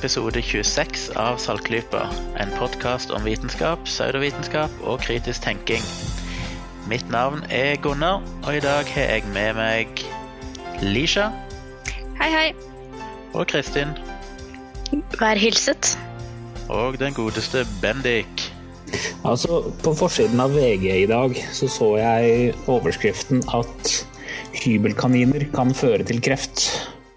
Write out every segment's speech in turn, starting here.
episode 26 av Saltklypa. En podkast om vitenskap, pseudovitenskap og kritisk tenking. Mitt navn er Gunnar, og i dag har jeg med meg Lisha Hei, hei. og Kristin. Vær hilset. Og den godeste Bendik. Altså, På forsiden av VG i dag så så jeg overskriften at hybelkaniner kan føre til kreft.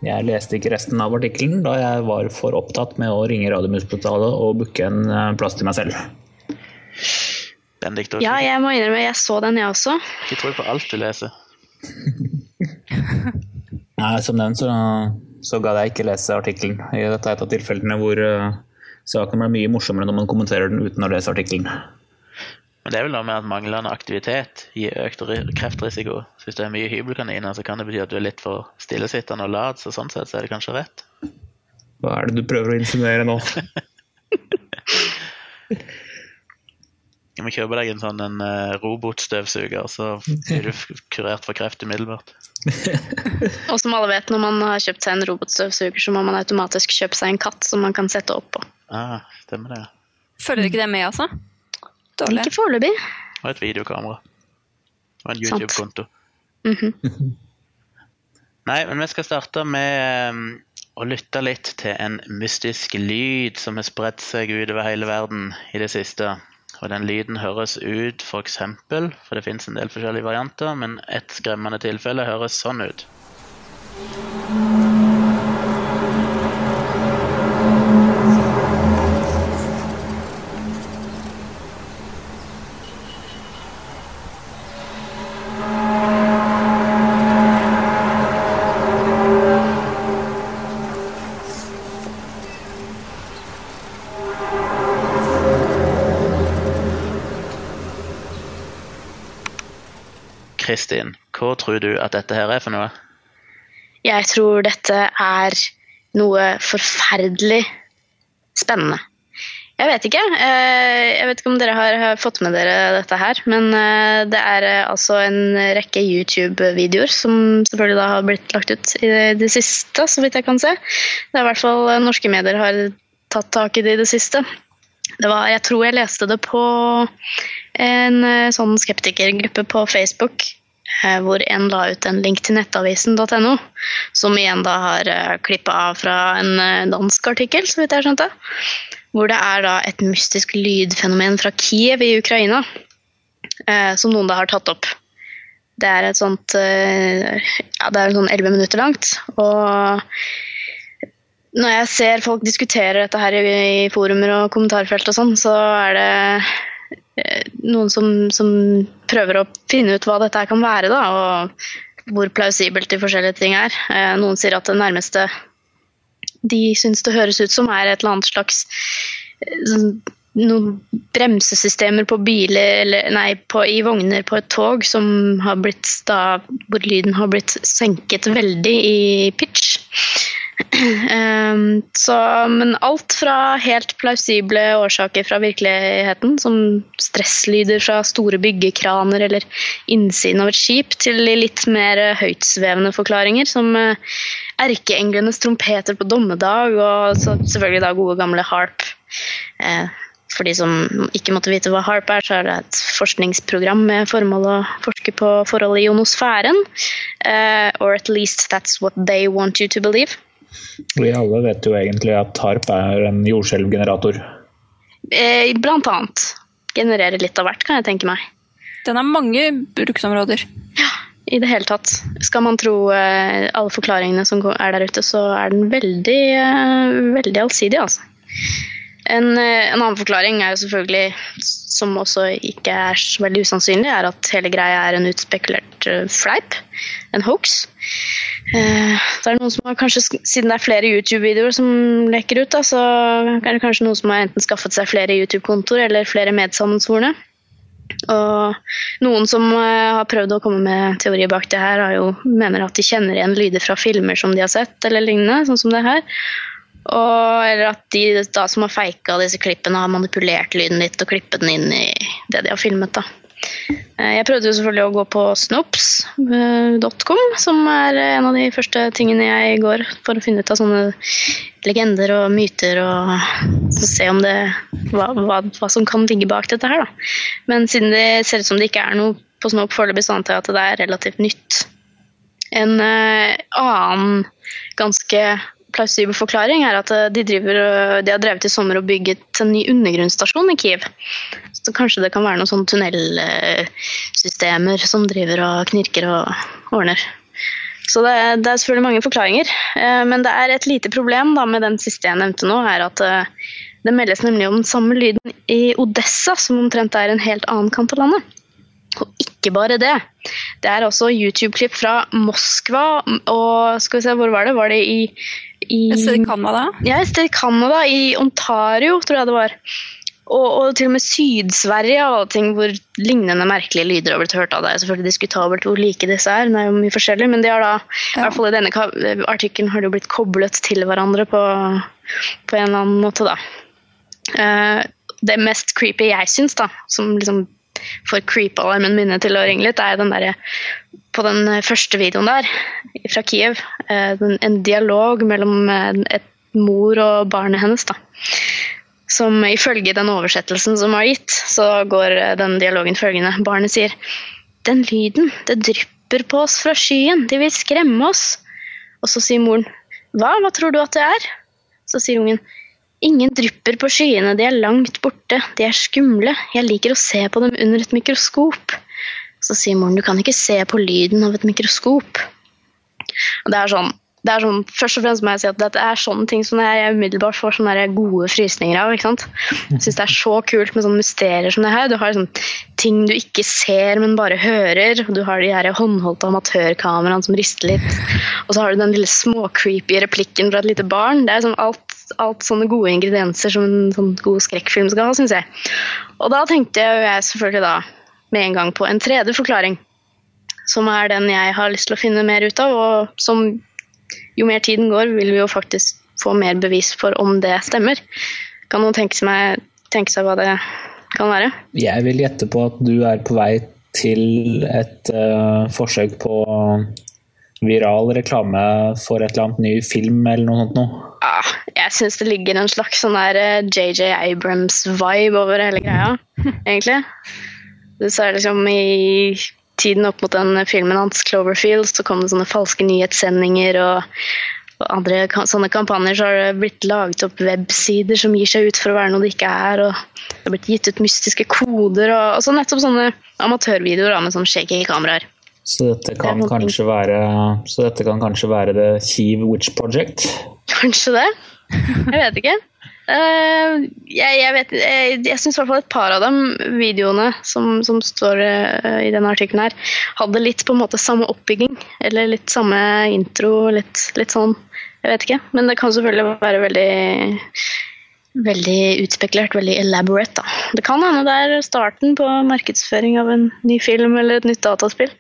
Jeg leste ikke resten av artikkelen da jeg var for opptatt med å ringe Radiumhospitalet og booke en eh, plass til meg selv. Bendik, Ja, jeg må innrømme, jeg så den, jeg også. ikke tro på alt du leser. Nei, Som nevnt så, så gadd jeg ikke lese artikkelen. Dette er et av tilfellene hvor uh, saken blir mye morsommere når man kommenterer den uten å lese artikkelen. Men det er vel noe med at manglende aktivitet gir økt kreftrisiko. Så hvis det er mye hybelkaniner, så kan det bety at du er litt for stillesittende og lat, så sånn sett så er det kanskje rett. Hva er det du prøver å insinuere nå? Du må kjøpe deg en sånn en eh, robotstøvsuger, så blir du kurert for kreft umiddelbart. Og som alle vet, når man har kjøpt seg en robotstøvsuger, så må man automatisk kjøpe seg en katt som man kan sette oppå. Ah, stemmer det. Følger ikke det med, altså? Dårlig. Ikke foreløpig. Og et videokamera. Og en YouTube-konto. Mhm. Nei, men vi skal starte med eh, å lytte litt til en mystisk lyd som har spredt seg utover hele verden i det siste. Og den lyden høres ut for eksempel, for det finnes en del forskjellige varianter, men et skremmende tilfelle høres sånn ut. Kristin, hva tror du at dette her er for noe? Jeg tror dette er noe forferdelig spennende. Jeg vet ikke. eh, Jeg vet ikke om dere har fått med dere dette her, men eh, det er eh, altså en rekke YouTube-videoer som selvfølgelig da har blitt lagt ut i det- siste, så vidt jeg kan se. Det er i hvert fall norske medier har tatt tak i det i det siste. Det var, jeg tror jeg leste det på en eh, sånn skeptikergruppe på Facebook, eh, hvor en la ut en link til nettavisen.no, som igjen da har uh, klippa av fra en eh, dansk artikkel, så vidt jeg skjønte. Hvor det er da et mystisk lydfenomen fra Kiev i Ukraina, eh, som noen da har tatt opp. Det er et sånt eh, Ja, det er sånn elleve minutter langt. Og når jeg ser folk diskutere dette her i, forumer og kommentarfelt og sånn, så er det eh, noen som, som prøver å finne ut hva dette kan være, da, og hvor plausibelt de forskjellige ting er. Eh, Noen sier at det nærmeste de syns det høres ut som, er et eller annet slags eh, sånn- noen bremsesystemer på biler eller nei, på, i vogner på et tog som har blitt da, hvor lyden har blitt senket veldig i pitch. Ehm, så, men alt fra helt plausible årsaker fra virkeligheten, som stresslyder fra store byggekraner eller innsiden av et skip, til litt mer høytsvevende forklaringer, som eh, erkeenglenes trompeter på dommedag, og selvfølgelig da gode gamle harp. Eh, for de som ikke måtte vite hva HARP er, så er det et forskningsprogram med formål å forske på forhold i ionosfæren. Uh, or at least that's what they want you to believe. Vi alle vet jo egentlig at harp er en jordskjelvgenerator. Eh, blant annet. Genererer litt av hvert, kan jeg tenke meg. Den har mange bruksområder. Ja, I det hele tatt. Skal man tro eh, alle forklaringene som er der ute, så er den veldig, eh, veldig allsidig, altså. En, eh, en annen forklaring er jo selvfølgelig, som også ikke er så veldig usannsynlig, er at hele greia er en utspekulert eh, fleip. En hoax. Eh, det er noen som har kanskje, Siden det er flere YouTube-videoer som lekker ut, da, så er det kanskje noen som har enten skaffet seg flere YouTube-kontoer eller flere medsammensvorne. Og noen som eh, har prøvd å komme med teorier bak det her, jo, mener at de kjenner igjen lyder fra filmer som de har sett, eller lignende, sånn som det her. Og, eller at de da som har feika disse klippene, har manipulert lyden litt og klippet den inn i det de har filmet. da. Eh, Jeg prøvde jo selvfølgelig å gå på snops.com, som er en av de første tingene jeg går for å finne ut av sånne legender og myter, og se om det, hva, hva, hva som kan ligge bak dette her. Da. Men siden det ser ut som det ikke er noe på Snop foreløpig, så at det er relativt nytt. En eh, annen ganske plausibel forklaring er at eh, de, driver, de har drevet i sommer og bygget en ny undergrunnsstasjon i Kiev. Så kanskje det kan være noen sånne tunnelsystemer som driver og knirker og ordner. Så det, det er selvfølgelig mange forklaringer. Eh, Men det er et lite problem da, med den siste jeg nevnte nå, er at eh, det meldes nemlig om den samme lyden i Odessa, som omtrent er en helt annen kant av landet. Og ikke bare det. Det er også YouTube-klipp fra Moskva og skal vi se, hvor var det? Var det i, i Et sted i Canada. ja, et sted i Canada, i Ontario, tror jeg det var. Og, og til og med Syd-Sverige og ting hvor lignende merkelige lyder har blitt hørt av. Det er selvfølgelig diskutabelt hvor like disse er, det er jo mye forskjellig, men de har da, i hvert fall i denne artikkelen har de blitt koblet til hverandre på, på en eller annen måte, da. Uh, det mest creepy jeg syns, da, som liksom får creep-alarmen mine til å ringe litt, er den derre på den eh, første videoen der, fra Kiev, eh, en dialog mellom eh, et mor og barnet hennes. da. Som ifølge den oversettelsen som var gitt, så går den dialogen følgende. Barnet sier Den lyden, det drypper på oss fra skyen, de vil skremme oss. Og så sier moren Hva, hva tror du at det er? Så sier ungen Ingen drypper på skyene, de er langt borte, de er skumle, jeg liker å se på dem under et mikroskop. Så sier moren du kan ikke se på lyden av et mikroskop. Og det er sånn, det er sånn, Først og fremst må jeg si at dette er sånne ting som jeg umiddelbart får sånne gode frysninger av. ikke sant? Syns det er så kult med sånne mysterier som det her. Du har sånn ting du ikke ser, men bare hører. Du har de her håndholdte amatørkameraene som rister litt. Og så har du den lille småcreepy replikken fra et lite barn. Det er sånn alt, alt sånne gode ingredienser som en sånn god skrekkfilm skal ha, syns jeg. Og da tenkte jeg selvfølgelig da med en gang på en tredje forklaring som er den jeg har lyst til å finne mer ut av, og som jo mer tiden går, vil vi jo faktisk få mer bevis for om det stemmer. Kan noen tenke seg, tenke seg hva det kan være? Jeg vil gjette på at du er på vei til et uh, forsøk på viral reklame for et eller annet ny film eller noe sånt noe. Ah, jeg syns det ligger en slags sånn der eh, JJ Abrams-vibe over hele greia, egentlig. Du som i tiden opp mot den filmen hans, Cloverfield, så kom det sånne falske nyhetssendinger og, og andre sånne kampanjer. Så har det blitt laget opp websider som gir seg ut for å være noe det ikke er. og Det har blitt gitt ut mystiske koder og, og så nettopp sånne amatørvideoer med sånn shaky kameraer. Så dette kan Det kanskje være, så dette kan kanskje være The Kiev Witch Project. Kanskje det. Jeg vet ikke. Eh, jeg, jeg, vet, jeg, jeg syns i hvert fall et par av dem, videoene som, som står uh, i denne artikkelen her, hadde litt på en måte samme oppbygging. Eller litt samme intro, litt, litt sånn. Jeg vet ikke. Men det kan selvfølgelig være veldig Veldig utspekulert, veldig elaborate. da. Det kan hende det er starten på markedsføring av en ny film eller et nytt dataspill.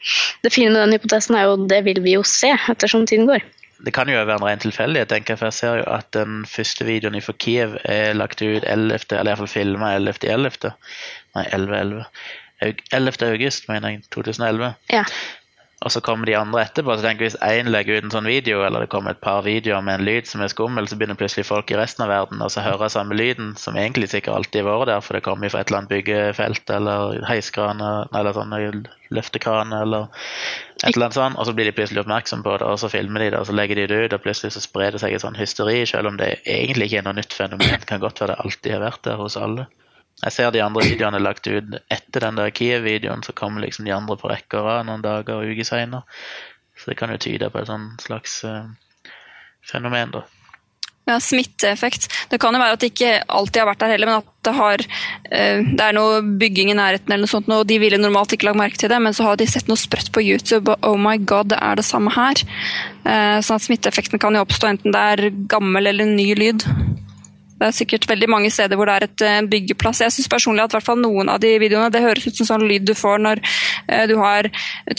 Det fine med den hypotesen er jo det vil vi jo se ettersom tiden går. Det kan jo være en ren tilfeldighet, tenker jeg, for jeg ser jo at den første videoen fra Kiev er lagt ut 11., eller iallfall filma 11.11. Nei, 11.11. 11. august, mener jeg, 2011. Ja. Og så kommer de andre etterpå. så tenker Hvis én legger ut en sånn video, eller det kommer et par videoer med en lyd som er skummel, så begynner plutselig folk i resten av verden å høre samme lyden, som egentlig sikkert alltid har vært der, for det kommer fra et eller annet byggefelt eller heiskran eller sånn løftekran eller et eller annet sånt, og så blir de plutselig oppmerksom på det, og så filmer de det, og så legger de det ut, og plutselig så sprer det seg et sånn hysteri, selv om det egentlig ikke er noe nytt fenomen. Det kan godt være det alltid har vært der hos alle. Jeg ser de andre videoene lagt ut etter den der Kiev-videoen, så kommer liksom de andre på rekke og rad noen dager og uker seinere. Så det kan jo tyde på et sånn slags uh, fenomen, da. Ja, Smitteeffekt. Det kan jo være at det ikke alltid har vært der heller, men at det, har, uh, det er noe bygging i nærheten, eller noe sånt, og de ville normalt ikke lagt merke til det, men så har de sett noe sprøtt på YouTube, og oh my god, det er det samme her. Uh, sånn at Smitteeffekten kan jo oppstå enten det er gammel eller ny lyd. Det er sikkert veldig mange steder hvor det er et eh, byggeplass. Jeg synes personlig at hvert fall noen av de videoene det høres ut som sånn lyd du får når eh, du har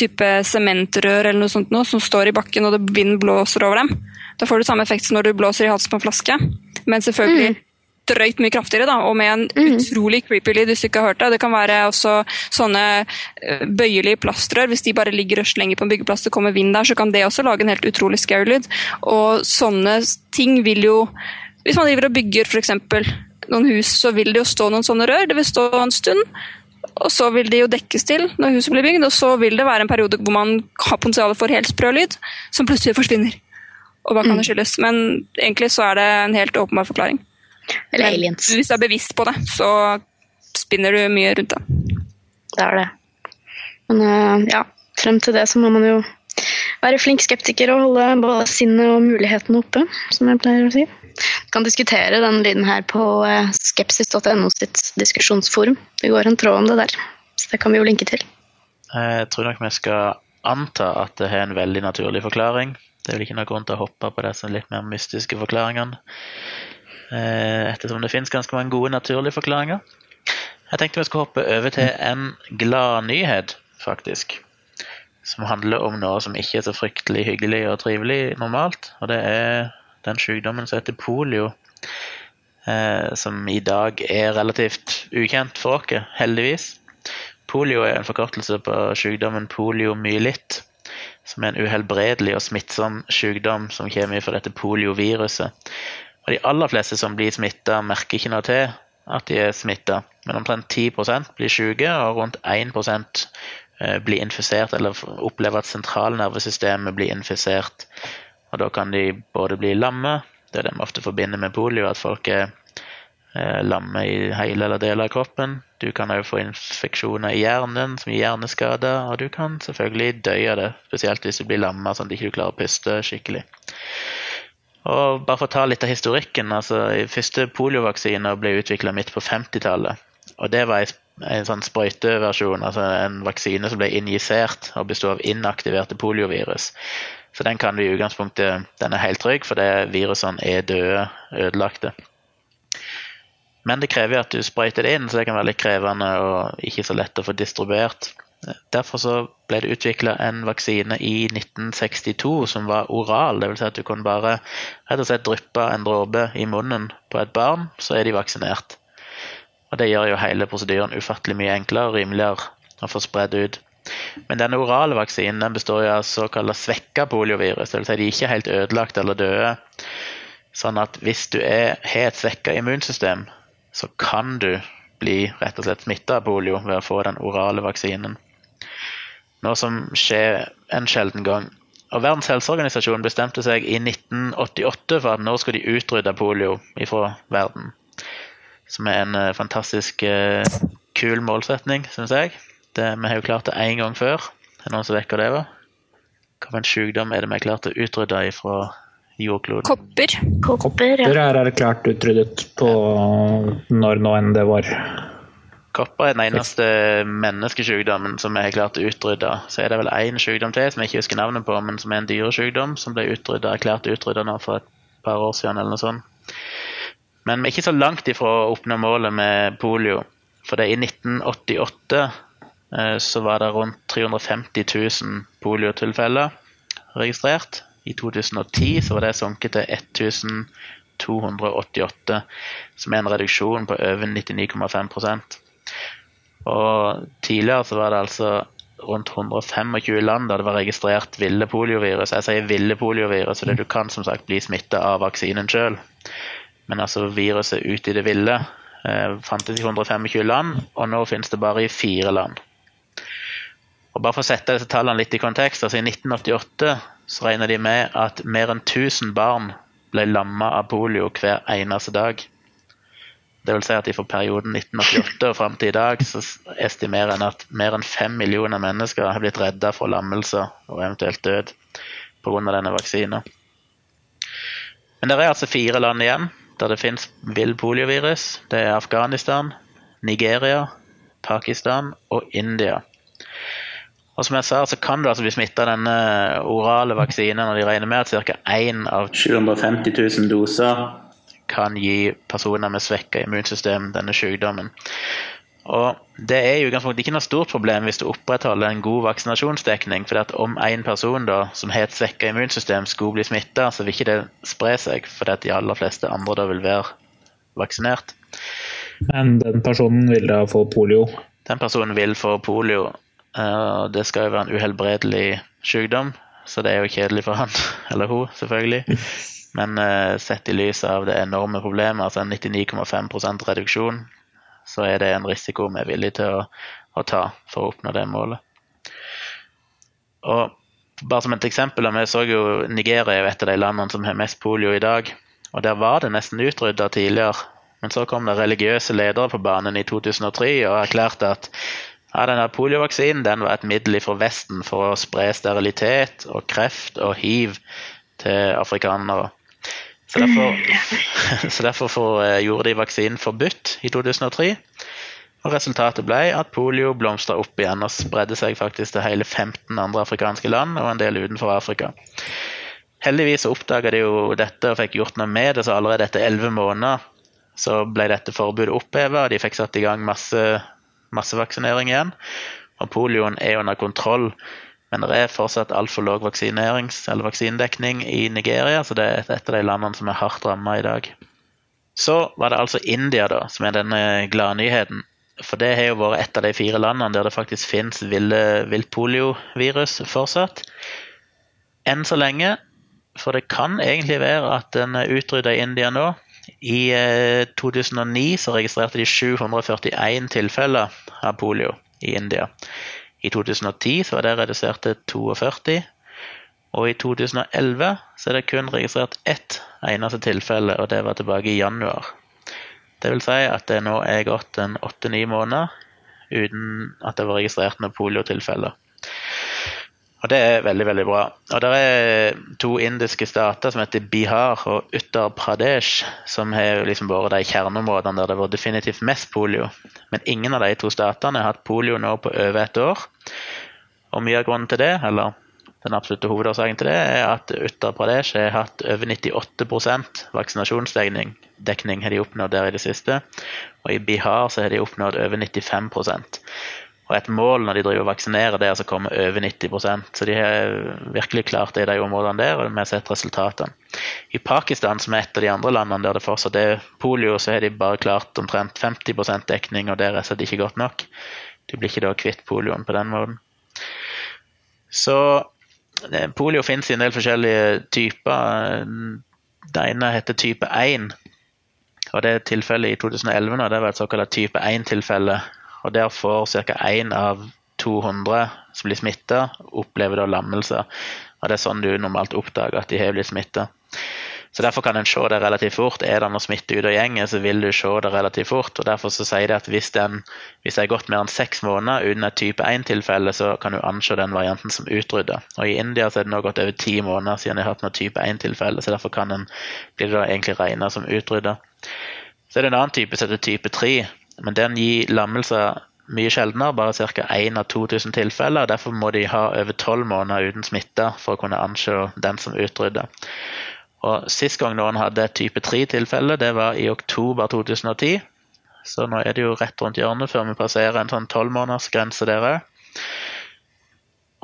type sementrør eller noe sånt noe, som står i bakken og det vind blåser over dem. Da får du samme effekt som når du blåser i halsen på en flaske. Men selvfølgelig drøyt mye kraftigere, da, og med en mm. utrolig creepy lyd, hvis du ikke har hørt det. Det kan være også sånne eh, bøyelige plastrør. Hvis de bare ligger og slenger på en byggeplass, det kommer vind der, så kan det også lage en helt utrolig scary lyd. Og sånne ting vil jo Hvis man driver og bygger f.eks. noen hus, så vil det jo stå noen sånne rør. Det vil stå en stund. Og så vil de jo dekkes til når huset blir bygd, og så vil det være en periode hvor man har potensial for helt sprø lyd, som plutselig forsvinner. Og hva kan det skyldes? Men egentlig så er det en helt åpenbar forklaring. Eller Men aliens. Hvis du er bevisst på det, så spinner du mye rundt det. Det er det. Men eh, ja, frem til det så må man jo være flink skeptiker og holde både sinnet og mulighetene oppe, som jeg pleier å si. Kan diskutere den lyden her på eh, skepsis.no sitt diskusjonsforum. Det går en tråd om det der, så det kan vi jo linke til. Jeg tror nok vi skal anta at det har en veldig naturlig forklaring. Det er vel ikke noen grunn til å hoppe på disse litt mer mystiske forklaringene. eh, Ettersom det finnes ganske mange gode naturlige forklaringer. Jeg tenkte vi skulle hoppe over til en gladnyhet, faktisk. Som handler om noe som ikke er så fryktelig hyggelig og trivelig normalt. Og det er den sykdommen som heter polio. Eh, som i dag er relativt ukjent for oss, heldigvis. Polio er en forkortelse på sykdommen poliomyelitt, som er en uhelbredelig og smittsom sykdom som kommer fra dette polioviruset. Og De aller fleste som blir smitta, merker ikke noe til at de er smitta, men omtrent 10% blir syke, og rundt 1 eh, blir infisert eller opplever at sentralnervesystemet blir infisert. Og Da kan de både bli lamme, det er det vi ofte forbinder med polio, at folk er eh, lamme i hele eller deler av kroppen. Du kan òg få infeksjoner i hjernen som gir hjerneskader, og du kan selvfølgelig dø av det, spesielt hvis du blir lamma sånn at du ikke klarer å puste skikkelig. Og bare for å ta litt av historikken, altså første poliovaksiner ble utvikla midt på 50-tallet. Og det var en, en sånn sprøyteversjon, altså en vaksine som ble injisert og bestod av inaktiverte poliovirus. Så den kan du i utgangspunktet Den er helt trygg, for det virusene er døde, ødelagte. Men det krever at du sprøyter det inn, så det kan være litt krevende og ikke så lett å få distribuert. Derfor så ble det utvikla en vaksine i 1962 som var oral. Dvs. Si at du kunne bare rett og slett dryppe en dråpe i munnen på et barn, så er de vaksinert. Og Det gjør jo hele prosedyren ufattelig mye enklere og rimeligere å få spredd ut. Men denne orale vaksinen den består av såkalt svekka poliovirus. Dvs. Si de er ikke helt ødelagt eller døde. Sånn at hvis du er, har et svekka immunsystem, så kan du bli rett og slett smitta av polio ved å få den orale vaksinen. Noe som skjer en sjelden gang. Og Verdens helseorganisasjon bestemte seg i 1988 for at nå skal de utrydde polio fra verden. Som er en eh, fantastisk eh, kul målsetning, syns jeg. Det, vi har jo klart det én gang før. Er det noen som vet hva det var? Hvilken sykdom er det vi har klart å utrydde fra jordkloden? Kopper. Kopper, ja. Kopper er klart utryddet på når nå enn det var. Kopper er den eneste menneskesykdommen som vi har klart å utrydde. Så er det vel én sykdom til som jeg ikke husker navnet på, men som er en dyresykdom som ble utrydda, erklært utrydda nå for et par år siden eller noe sånt. Men vi er ikke så langt ifra å oppnå målet med polio. For det er i 1988 eh, så var det rundt 350 000 poliotilfeller registrert. I 2010 så var det sunket til 1288, som er en reduksjon på over 99,5% Og Tidligere så var det altså rundt 125 land der det var registrert ville poliovirus. Jeg sier ville poliovirus fordi du kan som sagt bli smitta av vaksinen sjøl. Men altså viruset ute i det ville eh, fantes i 125 land, og nå finnes det bare i fire land. Og bare for å sette disse tallene litt i kontekst, altså I 1988 så regner de med at mer enn 1000 barn ble lamma av polio hver eneste dag. Det vil si at for perioden 1988 og fram til i dag så estimerer en at mer enn fem millioner mennesker har blitt redda fra lammelser og eventuelt død pga. denne vaksinen. Men det er altså fire land igjen der det finnes vill poliovirus. Det er Afghanistan, Nigeria, Pakistan og India. Og som jeg sa, så kan du altså bli smitta av denne orale vaksinen og de regner med at ca. én av 750 000 doser kan gi personer med svekka immunsystem denne sykdommen. Og Det er jo utgangspunktet ikke noe stort problem hvis du opprettholder en god vaksinasjonsdekning. for Om en person da, som har et svekka immunsystem skulle bli smitta, så vil ikke det spre seg. fordi at de aller fleste andre da vil være vaksinert. Men den personen vil da få polio. Den personen vil få polio. Uh, det skal jo være en uhelbredelig sykdom, så det er jo kjedelig for han, eller hun, selvfølgelig. Men uh, sett i lys av det enorme problemet, altså en 99,5% reduksjon, så er det en risiko vi er villige til å, å, ta for å oppnå det målet. Og bare som et eksempel, Vi så jo Nigeria er jo et av de landene som har mest polio i dag. og Der var det nesten utrydda tidligere. Men så kom det religiøse ledere på banen i 2003 og erklærte at ja, denne poliovaksinen den var et middel fra Vesten for å spre sterilitet og kreft og hiv til afrikanere. Så derfor, så derfor for, eh, gjorde de vaksinen forbudt i 2003. Og Resultatet ble at polio blomstra opp igjen og spredde seg faktisk til hele 15 andre afrikanske land og en del utenfor Afrika. Heldigvis oppdaga de jo dette og fikk gjort noe med det, så allerede etter 11 måneder så ble dette forbudet oppheva, og de fikk satt i gang masse, massevaksinering igjen. Og polioen er under kontroll, men det er fortsatt altfor lav vaksinedekning i Nigeria, så det er et av de landene som er hardt ramma i dag. Så var det altså India, da, som er denne gladnyheten. For det har jo vært et av de fire landene der det faktisk finnes viltpoliovirus fortsatt. Enn så lenge, for det kan egentlig være at den utrydder India nå. I 2009 eh, så registrerte de 741 tilfeller av polio i India. I 2010 så var det redusert til 42. Og i 2011 så er det kun registrert ett eneste tilfelle, og det var tilbake i januar. Det vil si at det nå er gått en åtte-ni måneder uten at det var registrert noen poliotilfeller. Og Det er veldig veldig bra. Og Det er to indiske stater som heter Bihar og Uttar Pradesh, som har liksom vært de kjerneområdene der det var definitivt mest polio. Men ingen av de to statene har hatt polio nå på over et år. Og mye av grunnen til det, eller den absolutte hovedårsaken til det er at Uttar Pradesh har hatt over 98% vaksinasjonsdekning dekning har de oppnådd der i det siste. Og i Bihar så har de oppnådd over 95 Og et mål når de driver og vaksinerer, det er altså komme over 90% Så de har virkelig klart det i de områdene der, og vi har sett resultatene. I Pakistan, som er et av de andre landene der det fortsatt er polio, så har de bare klart omtrent 50 dekning, og det er rett ikke godt nok. De blir ikke da kvitt polioen på den måten. Så eh, polio finnes i en del forskjellige typer. Det ene heter type 1, og Det tilfellet i 2011 nå, det var et såkalt type 1-tilfelle. Og Der får ca. 1 av 200 som blir smitta, opplever da lammelser. Og Det er sånn du normalt oppdager at de har blitt smitta. Så Derfor kan en se det relativt fort. Er det noe smitte ute og gjenger, så vil du se det relativt fort. og Derfor så sier de at hvis, den, hvis det er gått mer enn seks måneder uten et type 1-tilfelle, så kan du anse den varianten som utrydda. Og I India så er det nå gått over ti måneder siden de har hatt noe type 1-tilfelle, så derfor kan en, blir det da egentlig regna som utrydda. Så er det en annen type som heter type 3, men den gir lammelser mye sjeldnere, bare ca. 1 av 2000 tilfeller. Derfor må de ha over 12 måneder uten smitte for å kunne anse den som utrydda. Og Sist gang noen hadde et type 3-tilfelle, det var i oktober 2010. Så nå er det jo rett rundt hjørnet før vi passerer en sånn tolvmånedersgrense der òg.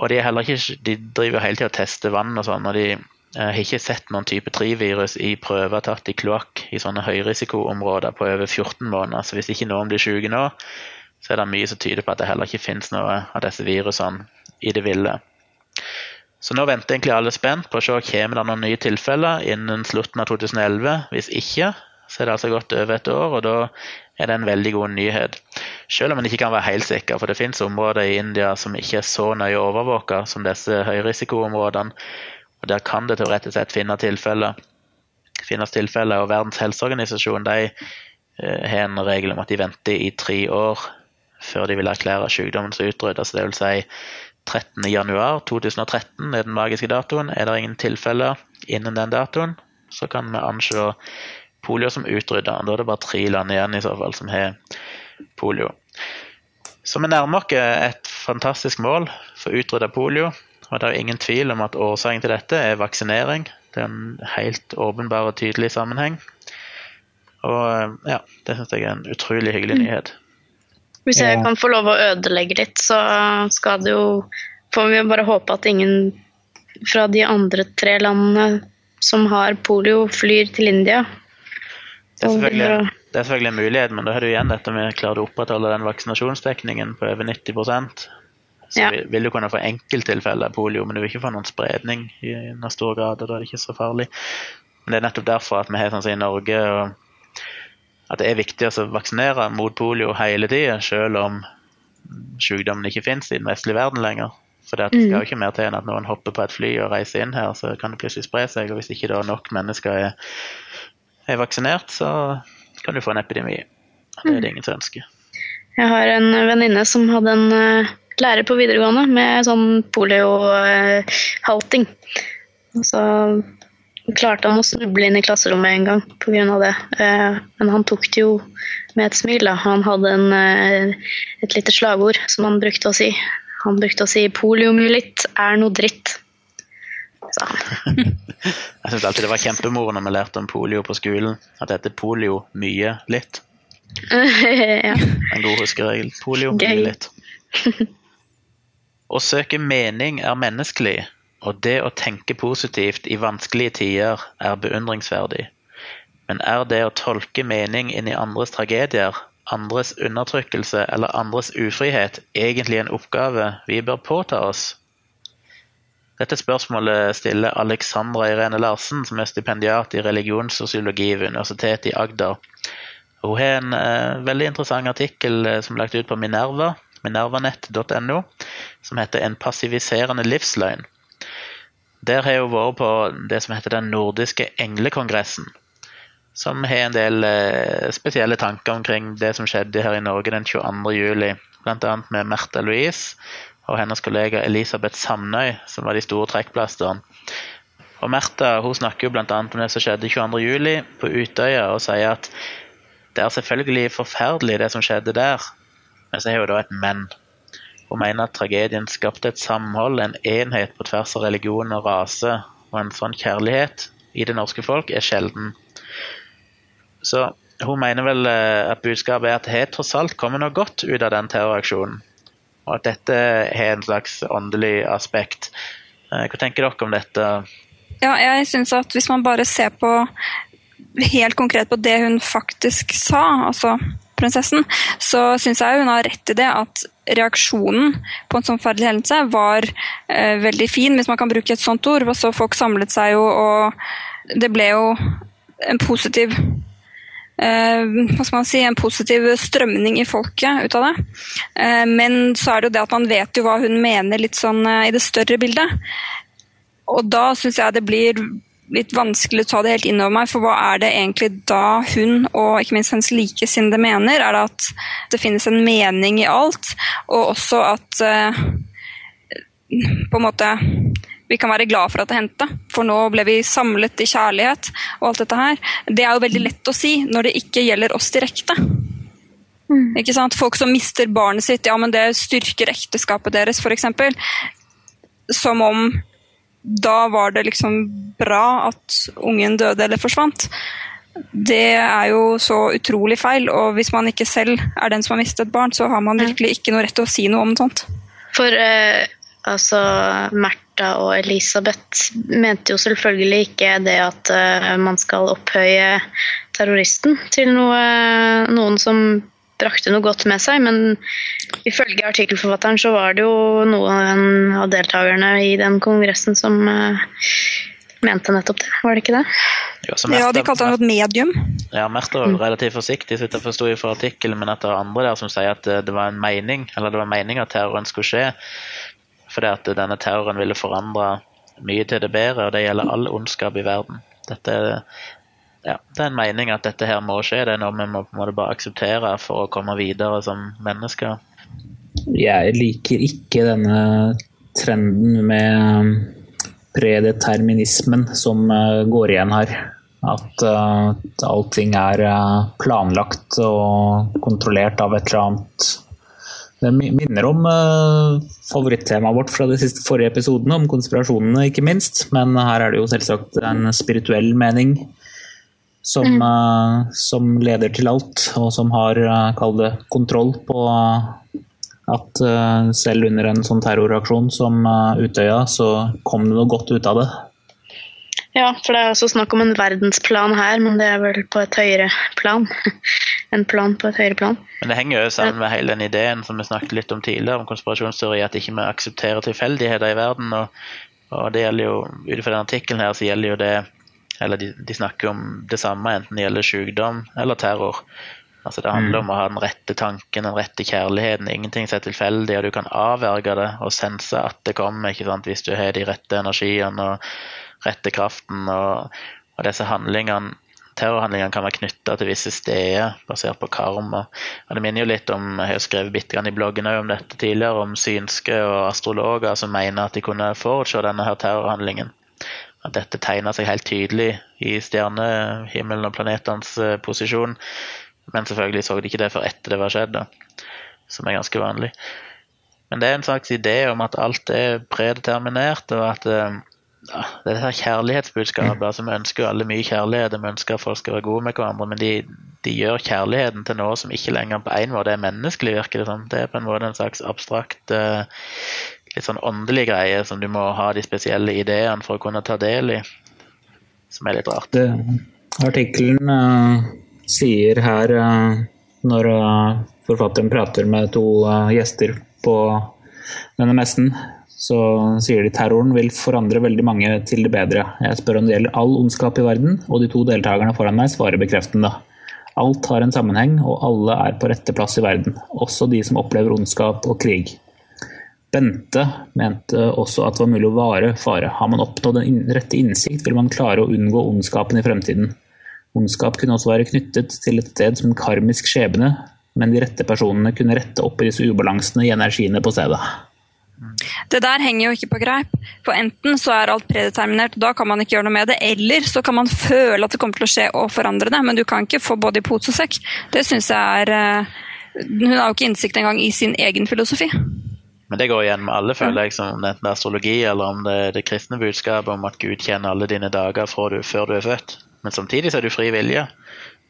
Og de, ikke, de driver hele tida og tester vann og sånn, og de eh, har ikke sett noen type 3-virus i prøver tatt i kloakk i sånne høyrisikoområder på over 14 måneder. Så hvis ikke noen blir syke nå, så er det mye som tyder på at det heller ikke finnes noe av disse virusene i det ville. Så nå venter egentlig alle spent på å se om det noen nye tilfeller innen slutten av 2011. Hvis ikke, så er det altså gått over et år, og da er det en veldig god nyhet. Selv om en ikke kan være helt sikker, for det finnes områder i India som ikke er så nøye overvåka som disse høyrisikoområdene. Og Der kan det teoretisk sett finne tilfelle, finnes tilfeller, og Verdens helseorganisasjon de eh, har en regel om at de venter i tre år før de vil erklære sykdommen som utrydda. Så det vil si 13.1.2013 er den magiske datoen. Er det ingen tilfeller innen den datoen, så kan vi anse polio som utrydda. Da er det bare tre land igjen i så fall som har polio. Så vi nærmer oss et fantastisk mål for å utrydde polio. Og det er ingen tvil om at årsaken til dette er vaksinering. Det er en helt åpenbar og tydelig sammenheng. Og ja, det syns jeg er en utrolig hyggelig nyhet. Hvis jeg kan få lov å ødelegge litt, så skal det jo Får vi bare håpe at ingen fra de andre tre landene som har polio, flyr til India. Det er selvfølgelig Det er selvfølgelig en mulighet, men da har du igjen dette med klarer du å opprettholde den vaksinasjonsdekningen på over 90 så Ja. vil, vil du kunne få enkelttilfeller av polio, men du vil ikke få noen spredning i noen stor grad, og da er det ikke så farlig. Men det er nettopp derfor at vi har sånn som i Norge og at det er viktig å vaksinere mot polio hele tida, selv om sykdommen ikke finnes i den vestlige verden lenger. For det skal jo ikke mer til enn at noen hopper på et fly og reiser inn her, så kan det plutselig spre seg. Og hvis ikke da nok mennesker er, er vaksinert, så kan du få en epidemi. Det er det ingen som ønsker. Jeg har en venninne som hadde en eh, lærer på videregående med sånn poliohalting. Og så klarte han å snuble inn i klasserommet en gang pga. det. Eh, Men han tok det jo med et smil. da. Han hadde en, eh, et lite slagord som han brukte å si. Han brukte å si 'poliomyelitt er noe dritt'. han. Jeg syns alltid det var kjempemoro når vi lærte om polio på skolen. At det heter polio mye litt. ja. En god huskeregel. Polio mye litt. Å søke mening er menneskelig, og det å tenke positivt i vanskelige tider er beundringsverdig. Men er det å tolke mening inn i andres tragedier, andres undertrykkelse eller andres ufrihet egentlig en oppgave vi bør påta oss? Dette spørsmålet stiller Alexandra Irene Larsen, som er stipendiat i religionssosiologi ved Universitetet i Agder. Hun har en eh, veldig interessant artikkel eh, som er lagt ut på Minerva, minervanett.no, som heter 'En passiviserende livsløgn'. Der har hun vært på det som heter Den nordiske englekongressen, som har en del eh, spesielle tanker omkring det som skjedde her i Norge den 22. juli, bl.a. med Märtha Louise og hennes kollega Elisabeth Samnøy, som var de store trekkplasterne. Og Märtha snakker jo bl.a. om det som skjedde 22. juli på Utøya, og sier at det er selvfølgelig forferdelig det som skjedde der, men så har hun da et men. Hun mener at tragedien skapte et samhold, en enhet på tvers av religion og rase, og en sånn kjærlighet i det norske folk er sjelden. Så hun mener vel eh, at budskapet er at det tross alt kommer noe godt ut av den terroraksjonen, og at dette har en slags åndelig aspekt. Eh, Hva tenker dere om dette? Ja, jeg synes at hvis man bare ser på helt konkret på det hun faktisk sa, altså prinsessen, så syns jeg hun har rett i det at reaksjonen på en sånn forferdelig hendelse var eh, veldig fin, hvis man kan bruke et sånt ord. Så folk samlet seg jo, og det ble jo en positiv eh, hva skal man si, en positiv strømning i folket ut av det. Eh, men så er det jo det at man vet jo hva hun mener litt sånn eh, i det større bildet. Og da syns jeg det blir litt vanskelig å ta det helt inn over meg, for hva er det egentlig da hun og ikke minst hennes likesinnede mener? Er det at det finnes en mening i alt, og også at eh, på en måte vi kan være glad for at det hendte, for nå ble vi samlet i kjærlighet og alt dette her. Det er jo veldig lett å si når det ikke gjelder oss direkte. Ikke sant? Folk som mister barnet sitt, ja, men det styrker ekteskapet deres, f.eks. Som om da var det liksom bra at ungen døde eller forsvant. Det er jo så utrolig feil, og hvis man ikke selv er den som har mistet et barn, så har man virkelig ikke noe rett til å si noe om sånt. For eh, altså Märtha og Elisabeth mente jo selvfølgelig ikke det at eh, man skal opphøye terroristen til noe, noen som brakte noe godt med seg, men ifølge artikkelforfatteren så var det jo noen av deltakerne i den kongressen som eh, mente nettopp det, var det ikke det? Jo, så Ja, De kalte han et medium. Ja, Merte var relativt forsiktig, så jeg forsto fra artikkelen, men etter er andre der som sier at eh, det var en mening, eller det var mening at terroren skulle skje, fordi at denne terroren ville forandre mye til det bedre, og det gjelder all ondskap i verden. Dette er, ja, det er en mening at dette her må skje, det er noe vi må på en måte bare akseptere for å komme videre som mennesker. Jeg liker ikke denne trenden med predeterminismen som eh, går igjen her. At eh, allting er eh, planlagt og kontrollert av et eller annet Det minner om uh, favorittemaet vårt fra de siste forrige episodene, om konspirasjonene, ikke minst. Men her er det jo selvsagt en spirituell mening som, eh, som leder til alt, og som har, uh, kall det, kontroll på at uh, selv under en sånn terroraksjon som Utøya, så kom det noe godt ut av det. Ja, for det er også snakk om en verdensplan her, men det er vel på et høyere plan. en plan på et høyere plan. Men det henger jo sammen med hele den ideen som vi snakket litt om tidligere, om konspirasjonsteori, at ikke vi aksepterer tilfeldigheter i verden. Og, og det gjelder jo, ut fra den artikkelen her, så gjelder jo det Eller de, de snakker om det samme, enten det gjelder sykdom eller terror. Altså Det handler mm. om å ha den rette tanken, den rette kjærligheten. Ingenting som er tilfeldig, og du kan avverge det og sense at det kommer ikke sant, hvis du har de rette energiene og rette kraften. Og, og disse handlingene, terrorhandlingene kan være knytta til visse steder basert på karma. Og Det minner jo litt om, Jeg har skrevet bitte grann i bloggen om dette tidligere, om synske og astrologer som mener at de kunne forutse denne her terrorhandlingen. At dette tegner seg helt tydelig i stjernehimmelen og planetenes eh, posisjon. Men selvfølgelig så de ikke det før etter det var skjedd, da. som er ganske vanlig. Men det er en slags idé om at alt er predeterminert, og at eh, ja, det er kjærlighetsbudskapet. altså Vi ønsker jo alle mye kjærlighet, vi ønsker at folk skal være gode med hverandre, men de, de gjør kjærligheten til noe som ikke lenger på en måte er menneskelig, virker det som. Det er på en måte en slags abstrakt, uh, litt sånn åndelig greie som du må ha de spesielle ideene for å kunne ta del i, som er litt rart. Artikkelen uh, sier her, uh, når forfatteren prater med to gjester på denne messen, så sier de terroren vil forandre veldig mange til det bedre. Jeg spør om det gjelder all ondskap i verden, og de to deltakerne foran meg svarer bekreftende. Alt har en sammenheng, og alle er på rette plass i verden, også de som opplever ondskap og krig. Bente mente også at det var mulig å vare fare. Har man oppnådd den rette innsikt, vil man klare å unngå ondskapen i fremtiden. Ondskap kunne også være knyttet til et sted som en karmisk skjebne, men de rette personene kunne rette opp i disse ubalansene i energiene på stedet. Det der henger jo ikke på greip. For enten så er alt predeterminert, da kan man ikke gjøre noe med det. Eller så kan man føle at det kommer til å skje og forandre det, men du kan ikke få både i pose og sekk. Det syns jeg er eh, Hun har jo ikke innsikt engang i sin egen filosofi. Men det går igjen med alle, føler jeg, som enten det er astrologi eller om det er det kristne budskapet om at Gud kjenner alle dine dager du, før du er født. Men samtidig så er du fri vilje.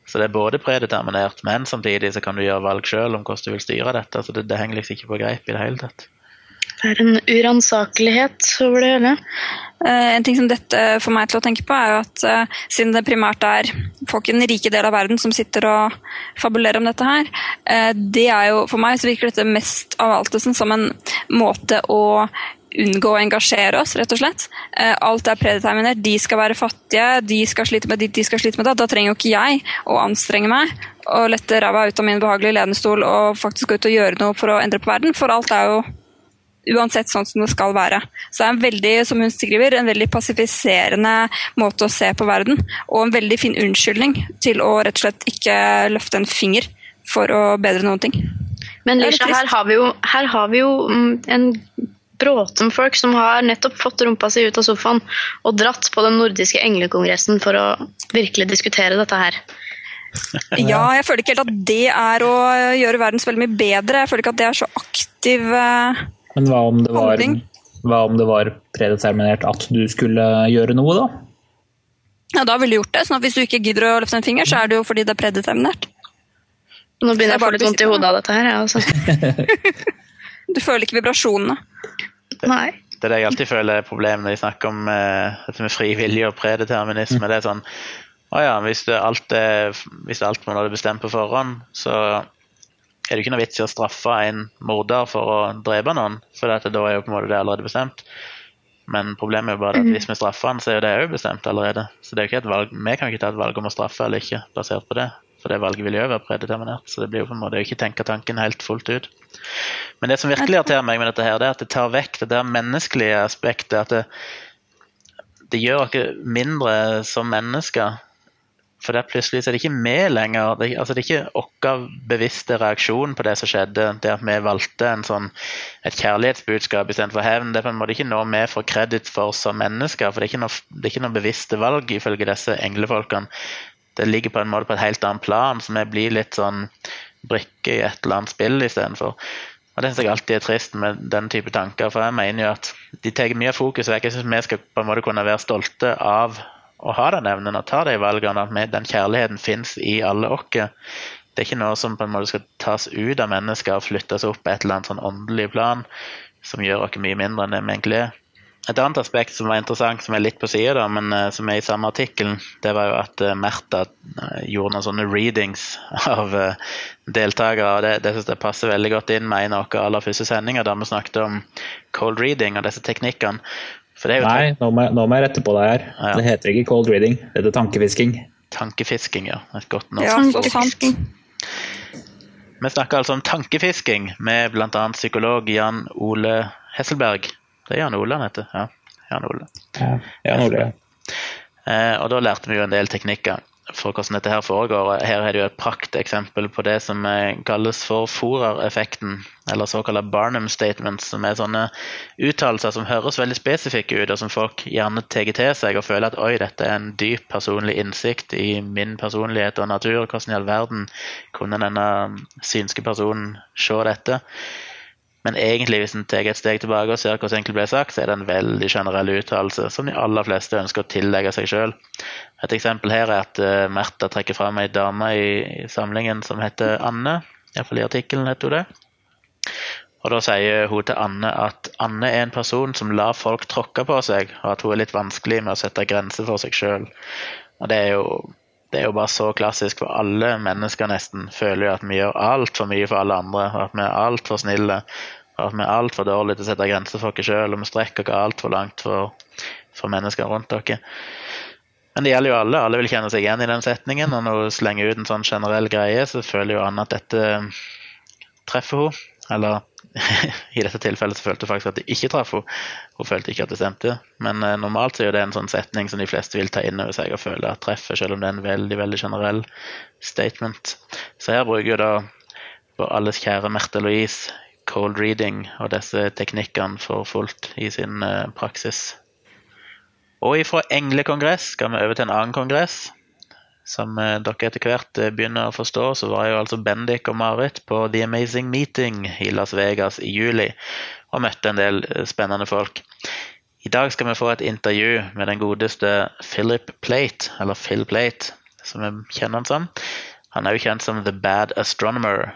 Så det er både predeterminert, men samtidig så kan du gjøre valg sjøl om hvordan du vil styre dette. Så det, det henger liksom ikke på greip i det hele tatt. Det er en uransakelighet over det hele. En ting som dette får meg til å tenke på, er jo at uh, siden det primært er folk i den rike del av verden som sitter og fabulerer om dette her, uh, det er jo for meg så virker dette mest av alt som en måte å unngå å engasjere oss, rett og slett. Alt er predeterminert. De skal være fattige, de skal slite med ditt, de skal slite med det. Da trenger jo ikke jeg å anstrenge meg og lette ræva ut av min behagelige lenestol og faktisk gå ut og gjøre noe for å endre på verden, for alt er jo uansett sånn som det skal være. Så det er en veldig, som hun skriver, en veldig passifiserende måte å se på verden. Og en veldig fin unnskyldning til å rett og slett ikke løfte en finger for å bedre noen ting. Men Lisha, her har vi jo, her har vi jo mm, en bråte med folk som har nettopp fått rumpa si ut av sofaen og dratt på den nordiske englekongressen for å virkelig diskutere dette her. Ja, jeg føler ikke helt at det er å gjøre verden så veldig mye bedre. Jeg føler ikke at det er så aktiv uh, men hva om det var, hva om det var predeterminert at du skulle gjøre noe, da? Ja, da ville du gjort det. sånn at Hvis du ikke gidder å løfte en finger, så er det jo fordi det er predeterminert. Nå begynner jeg å få litt vondt i hodet av dette her. Ja, også. du føler ikke vibrasjonene? Nei. Det er det jeg alltid føler er problemet når de snakker om uh, dette med frivillig og predeterminisme. Mm. Det er sånn Å ja, hvis, det alt er, hvis alt man hadde bestemt på forhånd, så er det ikke noe vits i å straffe en morder for å drepe noen, for da er jo på en måte det allerede bestemt. Men problemet er jo bare at mhm. hvis vi straffer han, så er jo det òg bestemt allerede. Så det er jo ikke et valg, vi kan ikke ta et valg om å straffe eller ikke, basert på det. For det valget vil jo være predeterminert. Så det blir jo på en måte ikke tenke tanken helt fullt ut. Men det som virkelig irriterer meg med dette, her, det er at det tar vekk det der menneskelige aspektet. At det, det gjør oss mindre som mennesker. For der plutselig er det ikke vi lenger. Det, altså det er ikke vår bevisste reaksjon på det som skjedde. Det at vi valgte sånn, et kjærlighetsbudskap istedenfor hevn. Det er på en måte ikke noe vi får kreditt for som mennesker. For det er ikke noe, det er ikke noe bevisste valg ifølge disse englefolkene. Det ligger på en måte på et helt annet plan, så vi blir litt sånn brikke i et eller annet spill istedenfor. Og Det syns jeg alltid er trist med den type tanker, for jeg mener jo at de tar mye av fokus vekk. Jeg syns vi skal på en måte kunne være stolte av å ha den evnen og ta de valgene, at den kjærligheten fins i alle oss. Det er ikke noe som på en måte skal tas ut av mennesker og flyttes opp på et eller annet sånn åndelig plan som gjør oss mye mindre enn det vi egentlig er. et annet aspekt som var interessant, som er litt på sida, men uh, som er i samme artikkelen, det var jo at uh, Märtha uh, gjorde noen sånne readings av deltakere. og Det, det synes jeg passer veldig godt inn med en av våre aller første sendinger, da vi snakket om cold reading og disse teknikkene. Nei, nå må, jeg, nå må, jeg rette på deg her. Ja. Det heter ikke cold reading, det heter tankefisking. Tankefisking, ja. Et godt navn. Ja, så sant. Vi snakker altså om tankefisking med bl.a. psykolog Jan Ole Hesselberg. Det er Jan Ole han heter. Ja, Jan Ole. Ja, Jan Ole. Eh, og da lærte vi jo en del teknikker for hvordan dette her foregår. Her er det jo et prakteksempel på det som kalles for Forer-effekten, eller såkalte Barnum statements, som er sånne uttalelser som høres veldig spesifikke ut, og som folk gjerne tar til seg og føler at oi, dette er en dyp personlig innsikt i min personlighet og natur. Hvordan i all verden kunne denne synske personen se dette? Men egentlig, hvis en tar et steg tilbake og ser hva som egentlig ble sagt, så er det en veldig generell uttalelse som de aller fleste ønsker å tillegge seg sjøl. Et eksempel her er at uh, Märtha trekker fram ei dame i, i, samlingen som heter Anne. Iallfall i artikkelen heter hun det. Og Da sier hun til Anne at Anne er en person som lar folk tråkke på seg, og at hun er litt vanskelig med å sette grenser for seg sjøl. Det er jo det er jo bare så klassisk, for alle mennesker nesten føler jo at vi gjør altfor mye for alle andre, og at vi er altfor snille, og at vi er altfor dårlige til å sette grenser for oss sjøl, og vi strekker oss altfor langt for, for mennesker rundt dere. Men det gjelder jo alle. Alle vil kjenne seg igjen i den setningen. Og når hun slenger ut en sånn generell greie, så føler jo Anne at dette treffer henne. Eller i dette tilfellet så følte hun faktisk at det ikke traff henne. Hun følte ikke at det stemte. Men eh, normalt så er det en sånn setning som de fleste vil ta inn over seg og føle at treffer, selv om det er en veldig veldig generell statement. Så her bruker jo da vår alles kjære Märtha Louise cold reading og disse teknikkene for fullt i sin eh, praksis. Og ifra englekongress skal vi over til en annen kongress som eh, dere etter hvert eh, begynner å forstå, så var jo altså Bendik og Marit på The Amazing Meeting i Las Vegas i juli og møtte en del eh, spennende folk. I dag skal vi få et intervju med den godeste Philip Plate, eller Phil Plate, som vi kjenner han som. Han er jo kjent som The Bad Astronomer.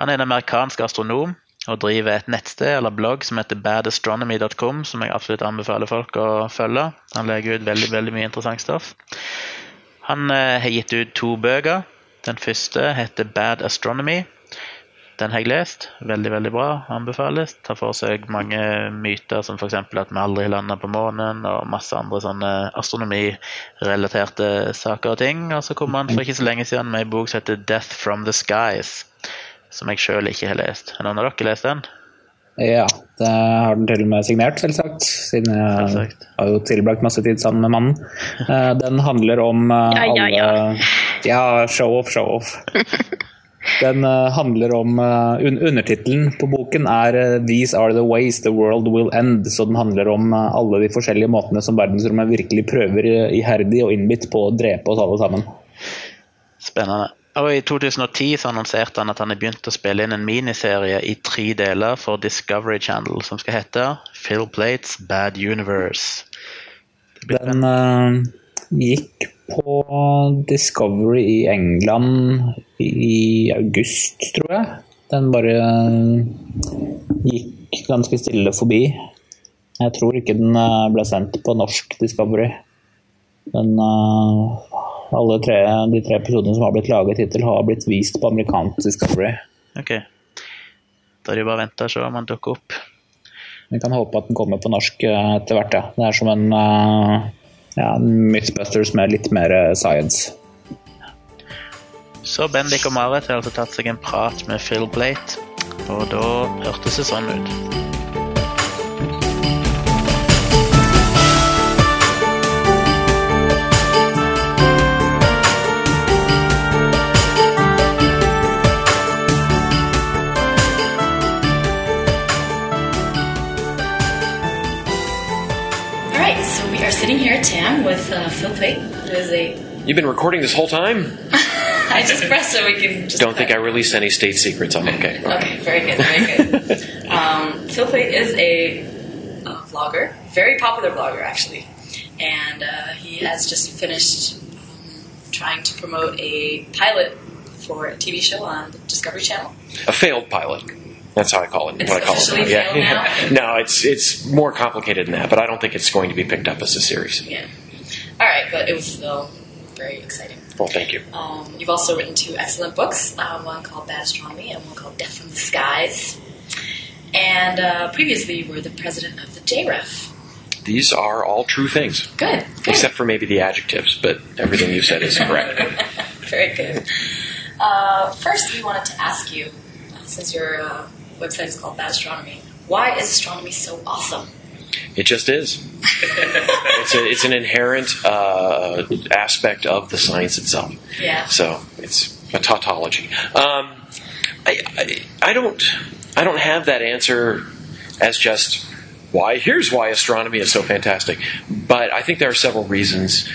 Han er en amerikansk astronom og driver et nettsted eller blogg som heter badastronomy.com, som jeg absolutt anbefaler folk å følge. Han legger ut veldig, veldig mye interessant stoff. Han eh, har gitt ut to bøker. Den første heter Bad Astronomy. Den har jeg lest. Veldig veldig bra. Anbefales. Tar for seg mange myter, som f.eks. at vi aldri landa på månen, og masse andre sånne astronomirelaterte saker og ting. Og så kom han for ikke så lenge siden med ei bok som heter Death from the Skies, som jeg sjøl ikke har lest. Har noen av dere lest den? Ja, det har den til og med signert, selvsagt. Siden jeg selvsagt. har jo tilbrakt masse tid sammen med mannen. Eh, den handler om eh, alle ja, ja, ja. ja, show off, show off. Den eh, handler om Undertittelen på boken er 'These are the ways the world will end'. Så den handler om alle de forskjellige måtene som verdensrommet virkelig prøver iherdig og innbitt på å drepe oss alle sammen. Spennende. Og I 2010 så annonserte han at han har begynt å spille inn en miniserie i tre deler for Discovery Channel som skal hete Phil Plates Bad Universe. Den uh, gikk på Discovery i England i august, tror jeg. Den bare uh, gikk ganske stille forbi. Jeg tror ikke den uh, ble sendt på norsk Discovery. Den alle tre, de tre episodene som har blitt laget hittil, har blitt vist på amerikansk Discovery. Ok. Da er det bare å vente om han dukker opp. Vi kan håpe at den kommer på norsk eh, etter hvert, ja. Det er som en uh, ja, Mythbusters med litt mer eh, science. Så Bendik og Marit har altså tatt seg en prat med Phil Blate, og da hørtes det sånn ut. With Phil Plait, who is a. You've been recording this whole time? I just pressed so we can. Just Don't think I released any state secrets. I'm okay. Okay, very good, very good. um, is a, a, vlogger, very popular vlogger actually, and uh, he has just finished um, trying to promote a pilot for a TV show on the Discovery Channel. A failed pilot. That's how I call it. It's what I call it. Yeah. now? no, it's it's more complicated than that, but I don't think it's going to be picked up as a series. Yeah. All right, but it was still very exciting. Well, thank you. Um, you've also written two excellent books, um, one called Bad Astronomy and one called Death from the Skies. And uh, previously, you were the president of the JREF. These are all true things, Good. good. except for maybe the adjectives, but everything you said is correct. Very good. Uh, first, we wanted to ask you, uh, since your uh, website is called Bad Astronomy, why is astronomy so awesome? It just is. it's, a, it's an inherent uh, aspect of the science itself. Yeah. So it's a tautology. Um, I, I, I don't I don't have that answer as just why. Here's why astronomy is so fantastic. But I think there are several reasons.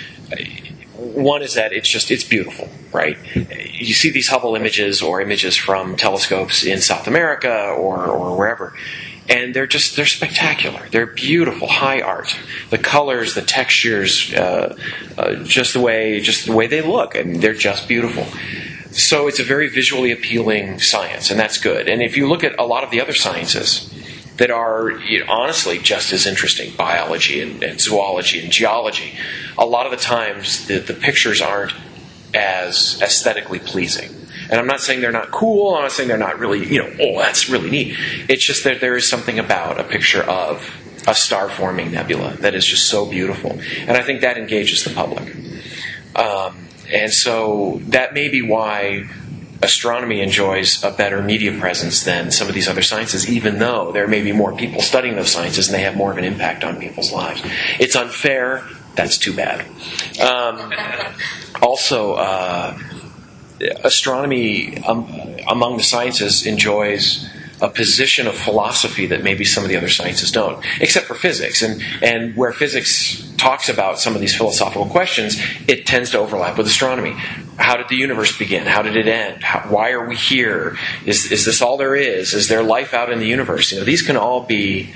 One is that it's just it's beautiful, right? You see these Hubble images or images from telescopes in South America or, or wherever, and they're just they're spectacular. They're beautiful, high art. The colors, the textures, uh, uh, just the way just the way they look, and they're just beautiful. So it's a very visually appealing science, and that's good. And if you look at a lot of the other sciences that are you know, honestly just as interesting, biology and, and zoology and geology, a lot of the times the, the pictures aren't as aesthetically pleasing. And I'm not saying they're not cool. I'm not saying they're not really, you know, oh, that's really neat. It's just that there is something about a picture of a star forming nebula that is just so beautiful. And I think that engages the public. Um, and so that may be why astronomy enjoys a better media presence than some of these other sciences, even though there may be more people studying those sciences and they have more of an impact on people's lives. It's unfair. That's too bad. Um, also, uh, astronomy um, among the sciences enjoys a position of philosophy that maybe some of the other sciences don't, except for physics. And, and where physics talks about some of these philosophical questions, it tends to overlap with astronomy. How did the universe begin? How did it end? How, why are we here? Is, is this all there is? Is there life out in the universe? You know, these can all be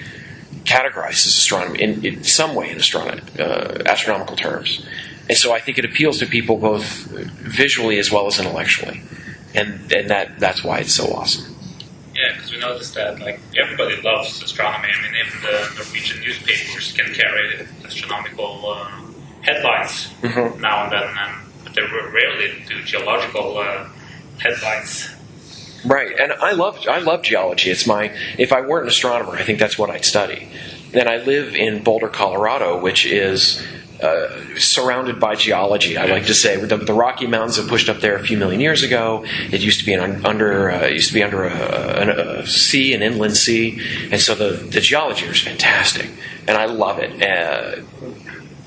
categorized as astronomy in, in some way in astronomy, uh, astronomical terms. And so I think it appeals to people both visually as well as intellectually. And, and that, that's why it's so awesome. Yeah, because we noticed that like everybody loves astronomy. I mean, even the Norwegian newspapers can carry astronomical uh, headlines Mhm. now and then, and, but they rarely do geological uh, headlines. Right, and I love I love geology. It's my if I weren't an astronomer, I think that's what I'd study. And I live in Boulder, Colorado, which is uh, surrounded by geology. I like to say the, the Rocky Mountains have pushed up there a few million years ago. It used to be an, under uh, used to be under a, a, a sea, an inland sea, and so the the geology is fantastic, and I love it. Uh,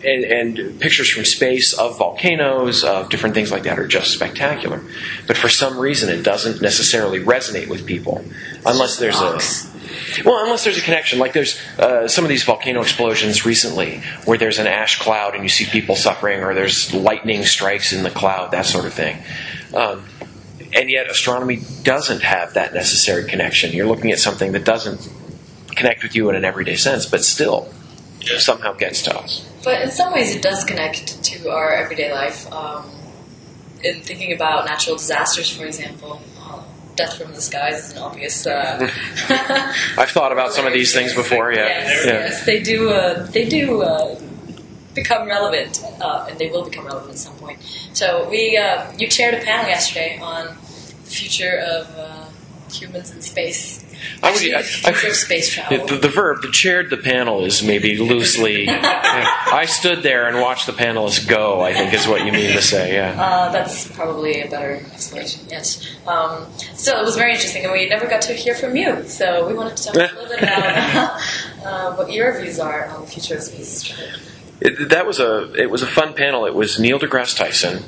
and, and pictures from space of volcanoes, of different things like that, are just spectacular. But for some reason, it doesn't necessarily resonate with people unless there's a well, unless there's a connection. Like there's uh, some of these volcano explosions recently, where there's an ash cloud and you see people suffering, or there's lightning strikes in the cloud, that sort of thing. Um, and yet, astronomy doesn't have that necessary connection. You're looking at something that doesn't connect with you in an everyday sense, but still somehow gets to us. But in some ways, it does connect to our everyday life. Um, in thinking about natural disasters, for example, death from the skies is an obvious. Uh, I've thought about some of these things before. Yeah, yes, yeah. yes, they do. Uh, they do uh, become relevant, uh, and they will become relevant at some point. So we, uh, you chaired a panel yesterday on the future of uh, humans in space. I would- I- the I- space travel. The, the verb, the chaired the panel, is maybe loosely. I stood there and watched the panelists go. I think is what you mean to say. Yeah. Uh, that's probably a better explanation, yes. Um, so it was very interesting, and we never got to hear from you. So we wanted to talk a little bit about uh, what your views are on the future of space travel. It, that was a it was a fun panel. It was Neil deGrasse Tyson,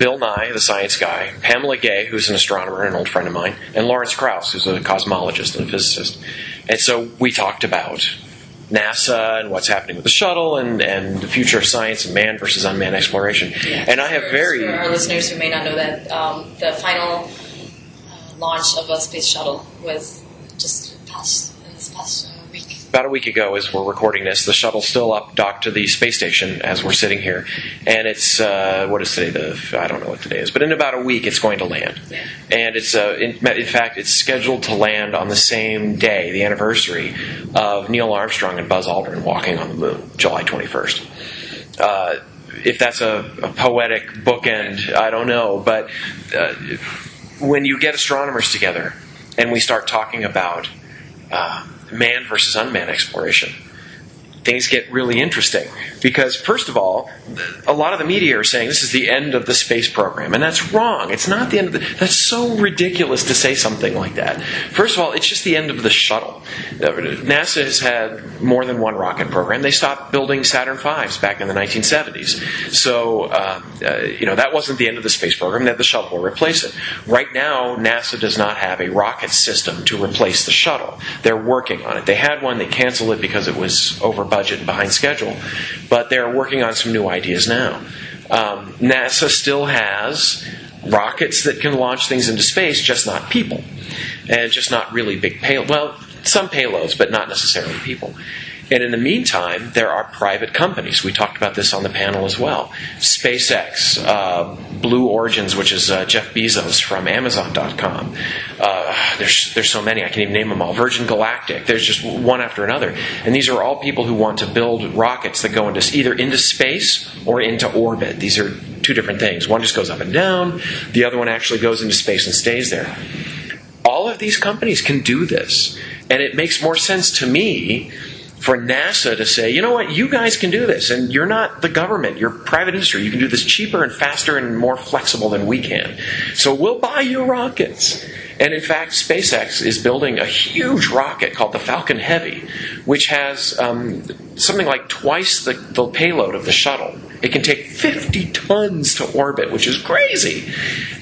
Bill Nye, the science guy, Pamela Gay, who's an astronomer and an old friend of mine, and Lawrence Krauss, who's a cosmologist and a physicist. And so we talked about NASA and what's happening with the shuttle and, and the future of science and manned versus unmanned exploration. And I have For- very For our listeners who may not know that, um, the final uh, launch of a space shuttle was just past in this past. About a week ago, as we're recording this, the shuttle's still up docked to the space station as we're sitting here, and it's uh, what is today? The I don't know what today is, but in about a week it's going to land, and it's uh, in, in fact it's scheduled to land on the same day, the anniversary of Neil Armstrong and Buzz Aldrin walking on the moon, July 21st. Uh, if that's a, a poetic bookend, I don't know, but uh, when you get astronomers together and we start talking about manned versus unmanned exploration, things get really interesting. Because, first of all, a lot of the media are saying this is the end of the space program, and that's wrong. It's not the end of the. That's so ridiculous to say something like that. First of all, it's just the end of the shuttle. NASA has had more than one rocket program. They stopped building Saturn V's back in the 1970s. So, uh, uh, you know, that wasn't the end of the space program. That the shuttle will replace it. Right now, NASA does not have a rocket system to replace the shuttle. They're working on it. They had one. They canceled it because it was over budget and behind schedule but they're working on some new ideas now. Um, NASA still has rockets that can launch things into space, just not people, and just not really big payloads. Well, some payloads, but not necessarily people. And in the meantime, there are private companies. We talked about this on the panel as well. SpaceX, uh, Blue Origins, which is uh, Jeff Bezos from Amazon.com. Uh, there's there's so many I can't even name them all. Virgin Galactic. There's just one after another, and these are all people who want to build rockets that go into either into space or into orbit. These are two different things. One just goes up and down. The other one actually goes into space and stays there. All of these companies can do this, and it makes more sense to me for NASA to say, you know what, you guys can do this, and you're not the government, you're private industry. You can do this cheaper and faster and more flexible than we can. So we'll buy your rockets. And in fact, SpaceX is building a huge rocket called the Falcon Heavy, which has um, something like twice the, the payload of the shuttle. It can take 50 tons to orbit, which is crazy,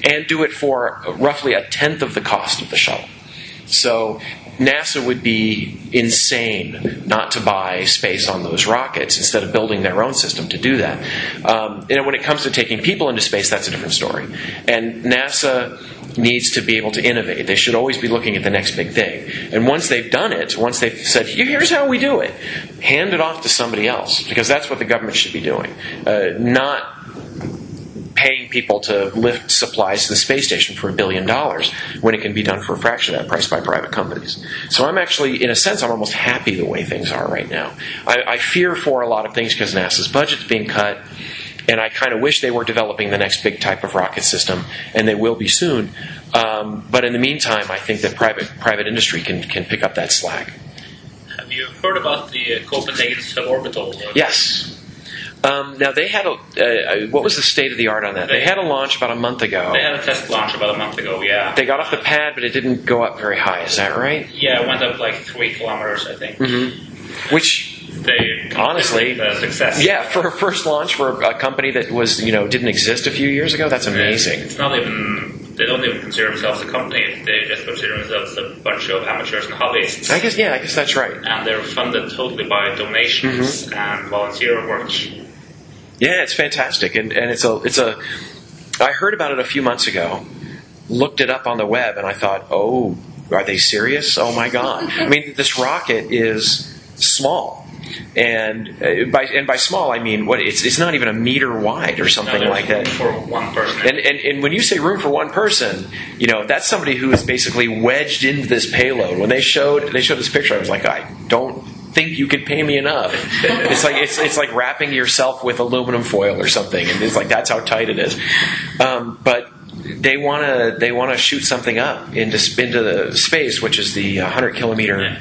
and do it for roughly a tenth of the cost of the shuttle. So NASA would be insane not to buy space on those rockets instead of building their own system to do that. Um, and when it comes to taking people into space, that's a different story. And NASA needs to be able to innovate. They should always be looking at the next big thing. And once they've done it, once they've said, here's how we do it, hand it off to somebody else, because that's what the government should be doing. Uh, not paying people to lift supplies to the space station for a billion dollars when it can be done for a fraction of that price by private companies. So I'm actually, in a sense, I'm almost happy the way things are right now. I, I fear for a lot of things because NASA's budget's being cut. And I kind of wish they were developing the next big type of rocket system, and they will be soon. Um, but in the meantime, I think that private private industry can can pick up that slack. Have you heard about the uh, Copenhagen suborbital? Yes. Um, now they had a uh, what was the state of the art on that? They, They- had a launch about a month ago. They had a test launch about a month ago. Yeah. They got off the pad, but it didn't go up very high. Is that right? yeah, it went up like three kilometers, I think. Which They Honestly, the success. Yeah, for a first launch for a company that was, you know, didn't exist a few years ago, that's amazing. It's not even. They don't even consider themselves a company. They just consider themselves a bunch of amateurs and hobbyists. I guess, yeah, I guess that's right. and they're funded totally by donations Mm-hmm. and volunteer work. Yeah, it's fantastic, and and it's a it's a. I heard about it a few months ago, looked it up on the web, and I thought, oh, are they serious? Oh my god! I mean, this rocket is small. And uh, by and by small, I mean what? It's it's not even a meter wide or something Now, like that. for one person. And, and, and when you say room for one person, you know that's somebody who is basically wedged into this payload. When they showed they showed this picture, I was like, I don't think you could pay me enough. it's like it's it's like wrapping yourself with aluminum foil or something, and it's like that's how tight it is. Um, but they want to they want to shoot something up into into the space, which is the 100 kilometer Yeah.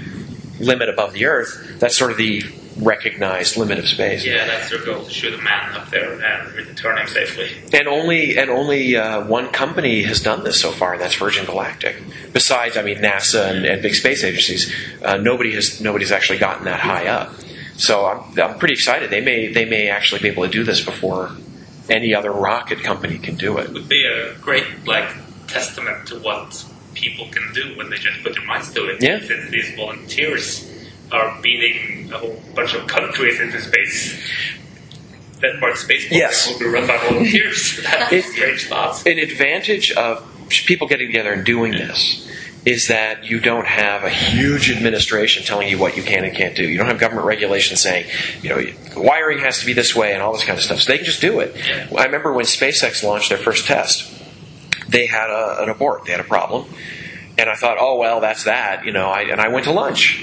limit above the Earth. That's sort of the recognized limit of space. yeah, that's their goal to shoot a man up there and return him safely. And only and only uh, one company has done this so far, and that's Virgin Galactic. Besides, I mean, NASA and, and big space agencies, uh, nobody has nobody's actually gotten that high up. So I'm, I'm pretty excited. They may they may actually be able to do this before any other rocket company can do it. It would be a great like testament to what people can do when they just put their minds to it. Yeah. These volunteers are beating a whole bunch of countries into space. That part of space program Yes. will be run by volunteers. That's It- strange thoughts. An advantage of people getting together and doing this is that you don't have a huge administration telling you what you can and can't do. You don't have government regulations saying, you know, wiring has to be this way and all this kind of stuff. So they can just do it. I remember when SpaceX launched their first test, they had a, an abort. They had a problem. And I thought, oh, well, that's that, you know, I, and I went to lunch.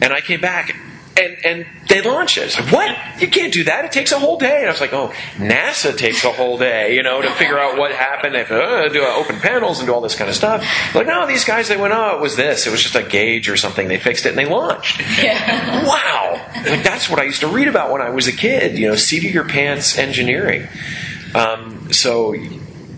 And I came back and, and they launch it. It's like, what? You can't do that. It takes a whole day. And I was like, oh, NASA takes a whole day, you know, to figure out what happened. They have to uh, do open panels and do all this kind of stuff. Like, no, these guys, they went, oh, it was this. It was just a gauge or something. They fixed it and they launched. Yeah. Wow. Like, that's what I used to read about when I was a kid, you know, seat of your pants engineering. Um, so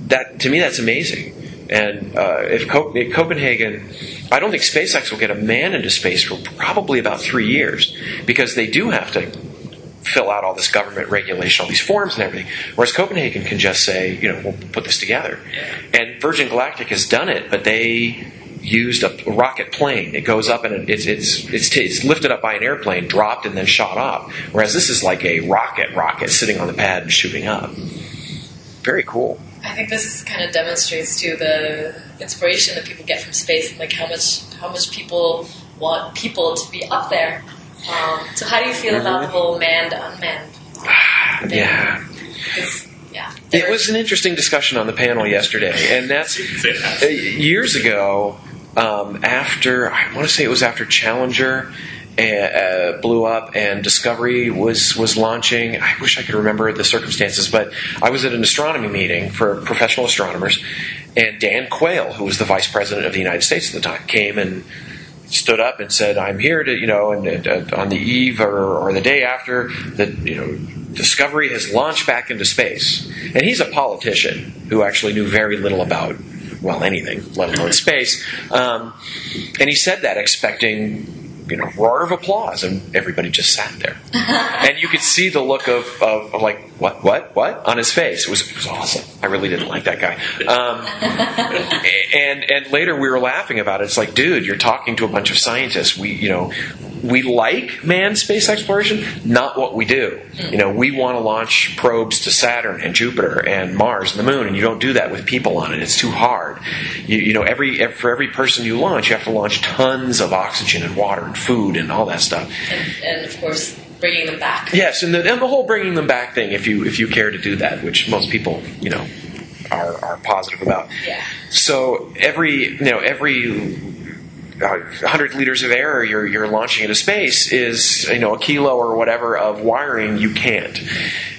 that, to me, that's amazing. And uh, if, Co- if Copenhagen, I don't think SpaceX will get a man into space for probably about three years because they do have to fill out all this government regulation, all these forms and everything. Whereas Copenhagen can just say, you know, we'll put this together. And Virgin Galactic has done it, but they used a rocket plane. It goes up and it's it's it's, it's lifted up by an airplane, dropped and then shot off. Whereas this is like a rocket rocket sitting on the pad and shooting up. Very cool. I think this kind of demonstrates too the inspiration that people get from space, like how much how much people want people to be up there. Um, so how do you feel about the whole manned unmanned? thing? Yeah. 'Cause, yeah. It was an interesting discussion on the panel yesterday, and that's uh, years ago. Um, after I want to say it was after Challenger uh, uh, blew up and Discovery was was launching. I wish I could remember the circumstances, but I was at an astronomy meeting for professional astronomers, and Dan Quayle, who was the vice president of the United States at the time, came and stood up and said, "I'm here to, you know, and, and uh, on the eve or, or the day after that, you know, Discovery has launched back into space." And he's a politician who actually knew very little about, well, anything, let alone space. Um, and he said that expecting. You know, roar of applause, and everybody just sat there, and you could see the look of, of, of like, what, what, what, on his face. It was, it was awesome. I really didn't like that guy. Um, and and later we were laughing about it. It's like, dude, you're talking to a bunch of scientists. We, you know, we like manned space exploration, not what we do. You know, we want to launch probes to Saturn and Jupiter and Mars and the Moon, and you don't do that with people on it. It's too hard. You, you know, every ev- for every person you launch, you have to launch tons of oxygen and water and food and all that stuff. and, and of course bringing them back. Yes, and the, and the whole bringing them back thing, if you if you care to do that, which most people, you know, are are positive about. Yeah. So every you know every 100 liters of air you're, you're launching into space is you know a kilo or whatever of wiring you can't.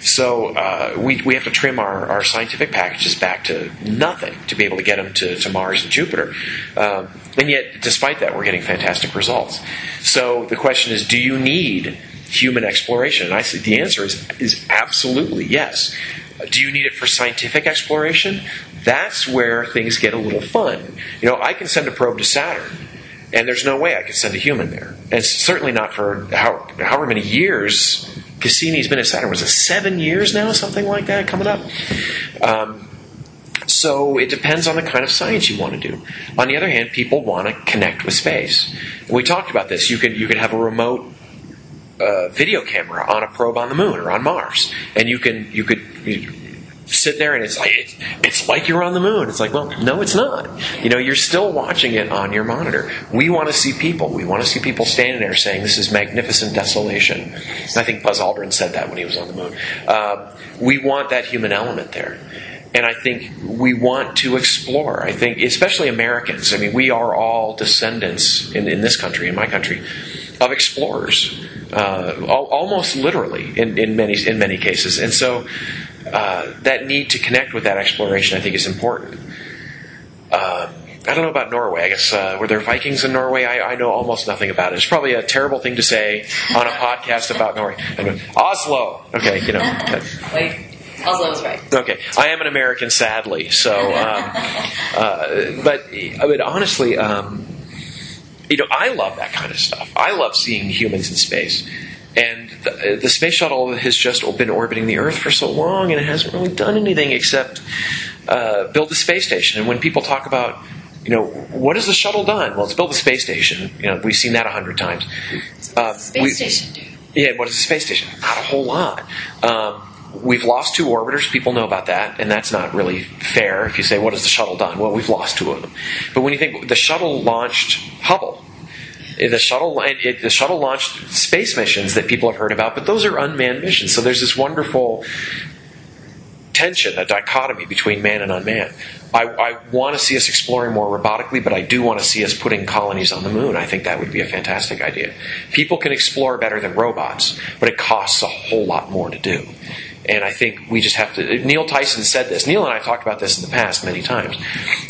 So uh, we, we have to trim our, our scientific packages back to nothing to be able to get them to, to Mars and Jupiter. Um, and yet, despite that, we're getting fantastic results. So the question is, do you need human exploration? And I say the answer is is absolutely yes. Do you need it for scientific exploration? That's where things get a little fun. You know, I can send a probe to Saturn, and there's no way I could send a human there. And certainly not for how, however many years Cassini's been at Saturn. Was it seven years now, something like that, coming up? Um, so it depends on the kind of science you want to do. On the other hand, people want to connect with space. We talked about this. You could you could have a remote uh, video camera on a probe on the moon or on Mars, and you can you could you sit there and it's like it's, it's like you're on the moon. It's like, well, no, it's not. You know, you're still watching it on your monitor. We want to see people. We want to see people standing there saying, "This is magnificent desolation." And I think Buzz Aldrin said that when he was on the moon. Um, we want that human element there. And I think we want to explore. I think, especially Americans. I mean, we are all descendants in, in this country, in my country, of explorers, uh, al- almost literally in, in many in many cases. And so, uh, that need to connect with that exploration, I think, is important. Um, I don't know about Norway. I guess uh, were there Vikings in Norway? I, I know almost nothing about it. It's probably a terrible thing to say on a podcast about Norway. And Oslo. Okay, you know. Like Oslo was right. Okay, I am an American, sadly. So, um, uh, but but honestly, um, you know, I love that kind of stuff. I love seeing humans in space. And the, the space shuttle has just been orbiting the Earth for so long, and it hasn't really done anything except uh, build a space station. And when people talk about, you know, what has the shuttle done? Well, it's built a space station. You know, we've seen that a hundred times. Uh, Space we- station, dude. yeah, what is a space station? Not a whole lot. Um, we've lost two orbiters. People know about that, and that's not really fair. If you say, "What has the shuttle done?" Well, we've lost two of them. But when you think the shuttle launched Hubble, the shuttle it, the shuttle launched space missions that people have heard about, but those are unmanned missions. So there's this wonderful tension, a dichotomy between man and unmanned. I, I want to see us exploring more robotically, but I do want to see us putting colonies on the moon. I think that would be a fantastic idea. People can explore better than robots, but it costs a whole lot more to do. And I think we just have to. Neil Tyson said this. Neil and I talked about this in the past many times.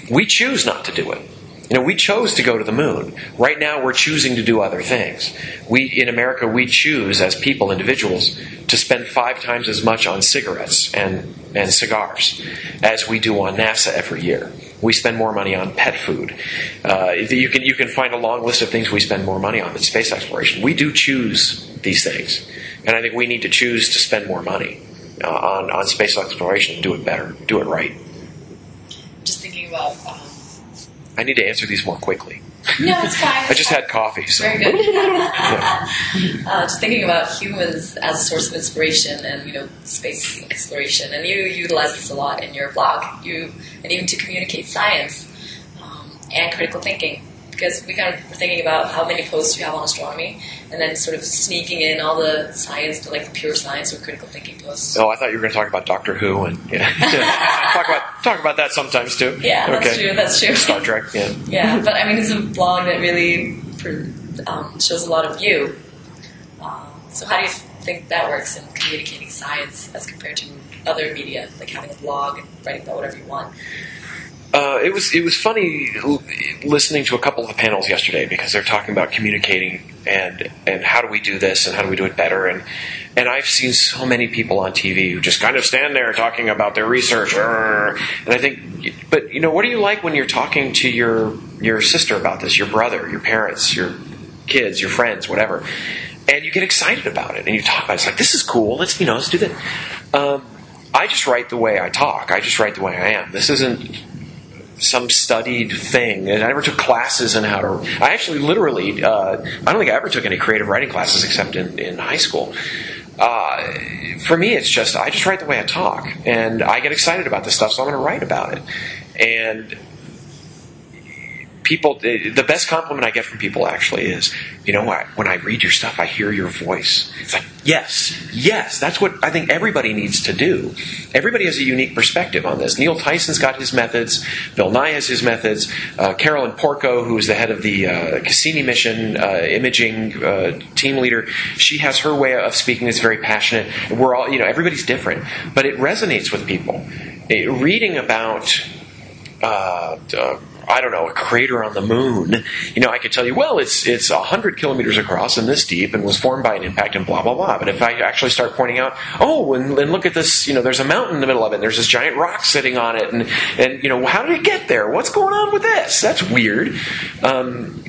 We choose not to do it. You know, we chose to go to the moon. Right now, we're choosing to do other things. We, in America, we choose as people, individuals, to spend five times as much on cigarettes and, and cigars as we do on NASA every year. We spend more money on pet food. Uh, you can you can find a long list of things we spend more money on than space exploration. We do choose these things, and I think we need to choose to spend more money uh, on on space exploration. And do it better. Do it right. Just thinking about. I need to answer these more quickly. no, it's fine. I just had coffee, so Very good. Yeah. uh, just thinking about humans as a source of inspiration and you know space exploration, and you utilize this a lot in your blog. You and even to communicate science um, and critical thinking, because we kind of were thinking about how many posts you have on astronomy, and then sort of sneaking in all the science, to like the pure science or critical thinking posts. Oh, I thought you were going to talk about Doctor Who and yeah. talk about talk about that sometimes too. Yeah, that's true. That's true. Star Trek. Yeah. Yeah, but I mean, it's a blog that really um, shows a lot of you. Um, so, how do you think that works in communicating science as compared to other media, like having a blog and writing about whatever you want? Uh, it was it was funny listening to a couple of the panels yesterday because they're talking about communicating and and how do we do this and how do we do it better. And and I've seen so many people on TV who just kind of stand there talking about their research. And I think but you know what do you like when you're talking to your your sister about this your brother your parents your kids your friends whatever and you get excited about it and you talk about it. it's like this is cool let's you know let's do that um, I just write the way I talk. I just write the way I am. This isn't some studied thing. And I never took classes in how to. I actually literally. Uh, I don't think I ever took any creative writing classes except in, in high school. Uh, for me, it's just I just write the way I talk, and I get excited about this stuff, so I'm going to write about it. And people, the best compliment I get from people actually is, you know what? When I read your stuff, I hear your voice. It's like, yes, yes, that's what I think everybody needs to do. Everybody has a unique perspective on this. Neil Tyson's got his methods. Bill Nye has his methods. Uh, Carolyn Porco, who is the head of the uh, Cassini mission uh, imaging uh, team leader, she has her way of speaking that's very passionate. We're all, you know, everybody's different, but it resonates with people. Eh, reading about uh, uh, I don't know, a crater on the moon, you know, I could tell you, well, it's it's hundred kilometers across and this deep and was formed by an impact and blah blah blah. But if I actually start pointing out, oh, and, and look at this, you know, there's a mountain in the middle of it, and there's this giant rock sitting on it, and and you know, how did it get there? What's going on with this? That's weird. Um,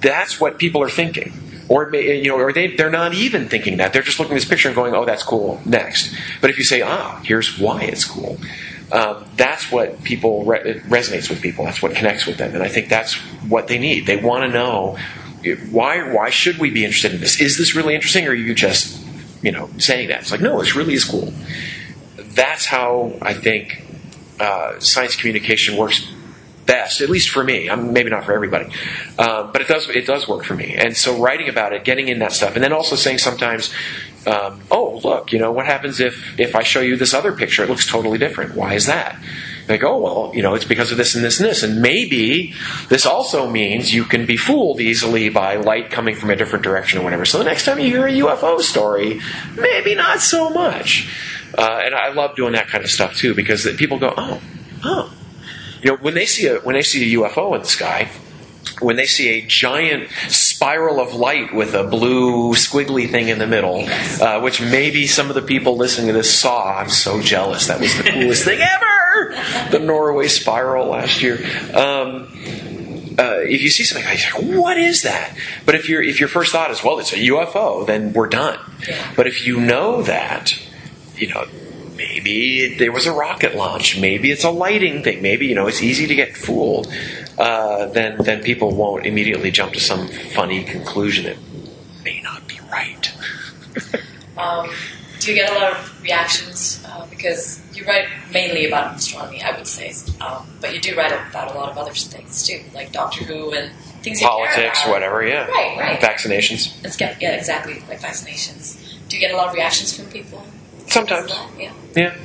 that's what people are thinking. Or you know, or they they're not even thinking that. They're just looking at this picture and going, "Oh, that's cool." Next, but if you say, "Ah, here's why it's cool," um, that's what people re- resonates with people. That's what connects with them, and I think that's what they need. They want to know why why should we be interested in this? Is this really interesting, or are you just you know saying that? It's like, no, this really is cool. That's how I think uh, science communication works best, at least for me. I'm maybe not for everybody, uh, but it does it does work for me. And so writing about it, getting in that stuff, and then also saying sometimes, um, oh look, you know what happens if if I show you this other picture? It looks totally different. Why is that? Like, oh well, you know, it's because of this and this and this, and maybe this also means you can be fooled easily by light coming from a different direction or whatever. So the next time you hear a UFO story, maybe not so much. Uh, and I love doing that kind of stuff too because people go, oh, oh, you know, when they see a when they see a UFO in the sky, when they see a giant spiral of light with a blue squiggly thing in the middle, uh, which maybe some of the people listening to this saw. I'm so jealous. That was the coolest thing ever. The Norway spiral last year. Um, uh, if you see something like what is that? But if your if your first thought is, well, it's a UFO, then we're done. But if you know that, you know, maybe there was a rocket launch, maybe it's a lighting thing, maybe you know it's easy to get fooled. Uh, then then people won't immediately jump to some funny conclusion that may not be right. Um, do you get a lot of reactions? Uh, because you write mainly about astronomy, I would say, um, but you do write about a lot of other things too, like Doctor Who and things Politics, whatever, yeah. Right, right. Vaccinations. It's yeah, exactly, like vaccinations. Do you get a lot of reactions from people? Sometimes. Yeah. Yeah.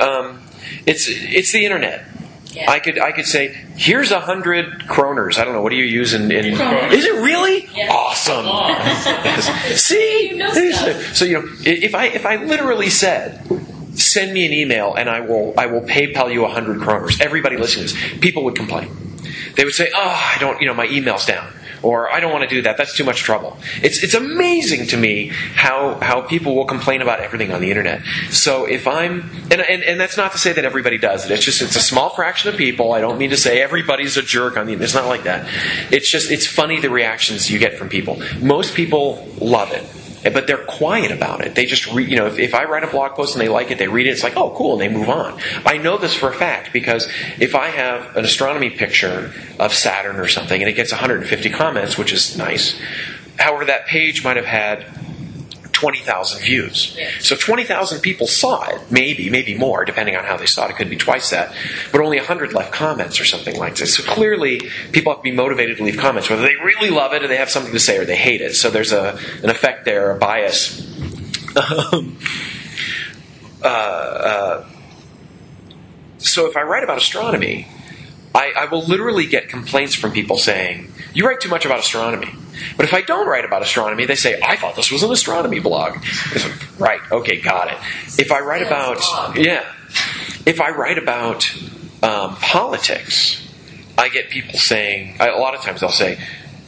Um, it's it's the internet. Yeah. I could I could say here's a hundred kroners. I don't know what do you use in, in is it really Yeah. awesome? Yes. See, You know stuff. so you know if I if I literally said send me an email and I will I will PayPal you a hundred kroners. Everybody listening to this, people would complain. They would say, "Oh, I don't, you know, my email's down." Or I don't want to do that. That's too much trouble. It's it's amazing to me how how people will complain about everything on the internet. So if I'm and, and and that's not to say that everybody does it. It's just it's a small fraction of people. I don't mean to say everybody's a jerk on the internet. It's not like that. It's just it's funny the reactions you get from people. Most people love it but they're quiet about it. They just read, you know, if, if I write a blog post and they like it, they read it, it's like, oh, cool, and they move on. I know this for a fact because if I have an astronomy picture of Saturn or something and it gets 150 comments, which is nice, however, that page might have had 20,000 views. Yeah. So 20,000 people saw it, maybe, maybe more, depending on how they saw it. It could be twice that. But only 100 left comments or something like this. So clearly, people have to be motivated to leave comments, whether they really love it or they have something to say or they hate it. So there's a, an effect there, a bias. Um, uh, uh, so if I write about astronomy, I, I will literally get complaints from people saying, You write too much about astronomy. But if I don't write about astronomy, they say, I thought this was an astronomy blog. Right, okay, got it. If I write about, it's a blog. yeah, if I write about um, politics, I get people saying, a lot of times they'll say,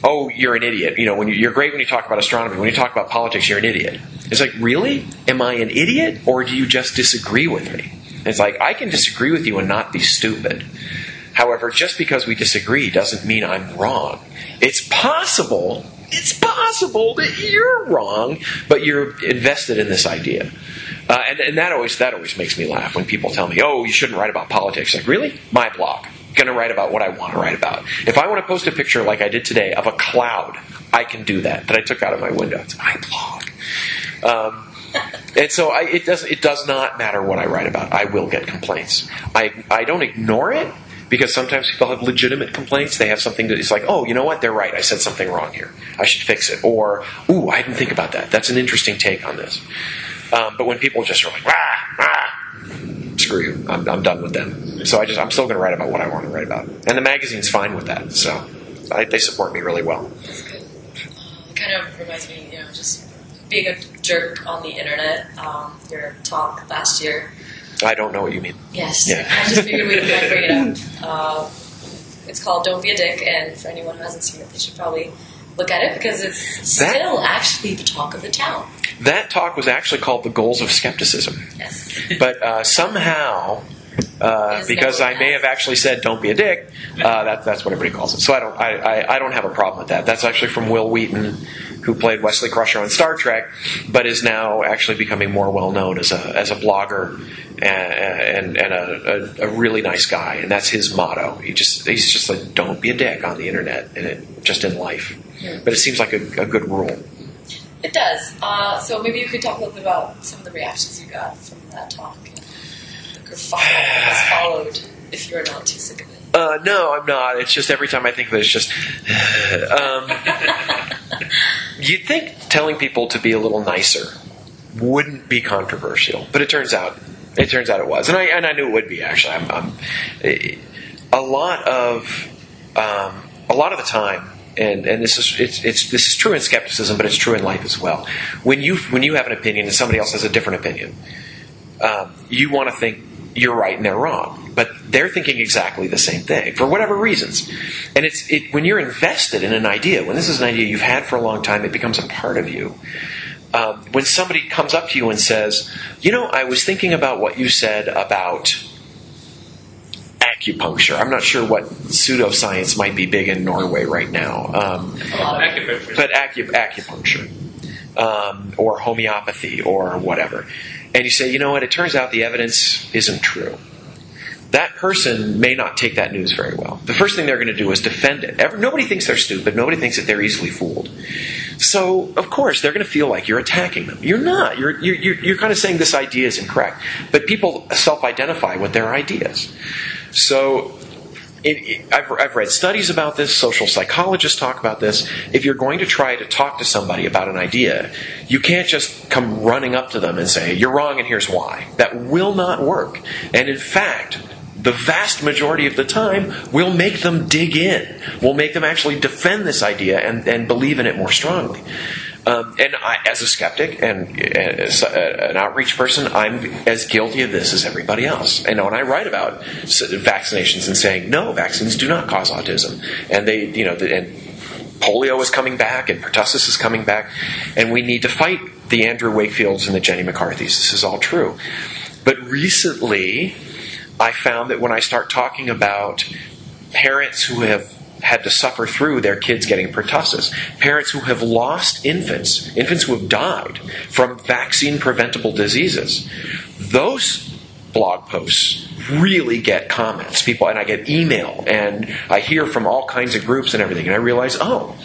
Oh, you're an idiot. You know, when you, you're great when you talk about astronomy. When you talk about politics, you're an idiot. It's like, really? Am I an idiot, or do you just disagree with me? It's like I can disagree with you and not be stupid. However, just because we disagree doesn't mean I'm wrong. It's possible, it's possible that you're wrong, but you're invested in this idea. Uh, and, and that always that always makes me laugh when people tell me, "Oh, you shouldn't write about politics." Like, really? My blog. Going to write about what I want to write about. If I want to post a picture like I did today of a cloud, I can do that. That I took out of my window. It's my blog. Um, and so I, it does it does not matter what I write about. I will get complaints. I I don't ignore it because sometimes people have legitimate complaints. They have something that is like, oh, you know what? They're right. I said something wrong here. I should fix it. Or, ooh, I didn't think about that. That's an interesting take on this. Um, but when people just are like, ah, ah, screw you. I'm, I'm done with them. So I just I'm still going to write about what I want to write about, and the magazine's fine with that. So I, they support me really well. That's good. Kind of reminds me, you know, just being a jerk on the internet. Um, your talk last year. I don't know what you mean. Yes. Yeah. I just figured we of bring it up. Uh, it's called "Don't Be a Dick," and for anyone who hasn't seen it, they should probably look at it because it's That- still actually the talk of the town. That talk was actually called the goals of skepticism. Yes. but uh, somehow, uh, because I may have actually said "don't be a dick," uh, that, that's what everybody calls it. So I don't, I, I, I don't have a problem with that. That's actually from Wil Wheaton, who played Wesley Crusher on Star Trek, but is now actually becoming more well known as a as a blogger and, and, and a, a, a really nice guy. And that's his motto. He just he's just like, "Don't be a dick" on the internet and it, just in life. But it seems like a, a good rule. It does. Uh, so maybe you could talk a little bit about some of the reactions you got from that talk. And the kerfuffle that followed, if you're not too sick of it. Uh, no, I'm not. It's just every time I think of it, it's just. um, you'd think telling people to be a little nicer wouldn't be controversial, but it turns out it turns out it was, and I and I knew it would be actually. I'm, I'm a lot of um, a lot of the time. And, and this is it's, it's this is true in skepticism, but it's true in life as well. When you when you have an opinion and somebody else has a different opinion, um, you want to think you're right and they're wrong, but they're thinking exactly the same thing for whatever reasons. And it's it, when you're invested in an idea, when this is an idea you've had for a long time, it becomes a part of you. Um, when somebody comes up to you and says, "You know, I was thinking about what you said about." Acupuncture. I'm not sure what pseudoscience might be big in Norway right now. Um, A lot of Acupuncture. but acu- acupuncture um, or homeopathy or whatever. And you say, you know what, it turns out the evidence isn't true. That person may not take that news very well. The first thing they're going to do is defend it. Every, nobody thinks they're stupid. Nobody thinks that they're easily fooled. So, of course, they're going to feel like you're attacking them. You're not. You're, you're, you're kind of saying this idea is incorrect. But people self identify with their ideas. So, it, it, I've, I've read studies about this, social psychologists talk about this. If you're going to try to talk to somebody about an idea, you can't just come running up to them and say, You're wrong and here's why. That will not work. And in fact, the vast majority of the time we'll make them dig in, We'll make them actually defend this idea and, and believe in it more strongly. Um, and I, as a skeptic and as an outreach person, I'm as guilty of this as everybody else. And when I write about vaccinations and saying no, vaccines do not cause autism, and they, you know, and polio is coming back and pertussis is coming back, and we need to fight the Andrew Wakefields and the Jenny McCarthy's. This is all true. But recently, I found that when I start talking about parents who have had to suffer through their kids getting pertussis, parents who have lost infants, infants who have died from vaccine preventable diseases, those blog posts really get comments. People, and I get email, and I hear from all kinds of groups and everything, and I realize, oh,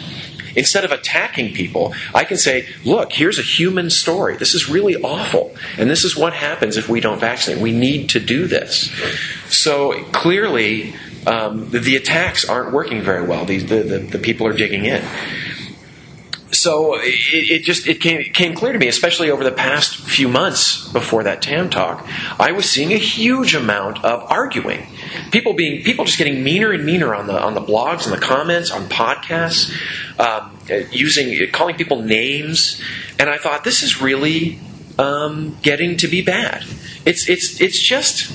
Instead of attacking people, I can say, look, here's a human story. This is really awful. And this is what happens if we don't vaccinate. We need to do this. So clearly, um, the, the, attacks aren't working very well. the, the, the people are digging in so it, it, just it came, it came clear to me, especially over the past few months before that TAM talk, I was seeing a huge amount of arguing. People being people just getting meaner and meaner on the on the blogs and the comments on podcasts, um, using calling people names, and I thought this is really um, getting to be bad. It's it's it's just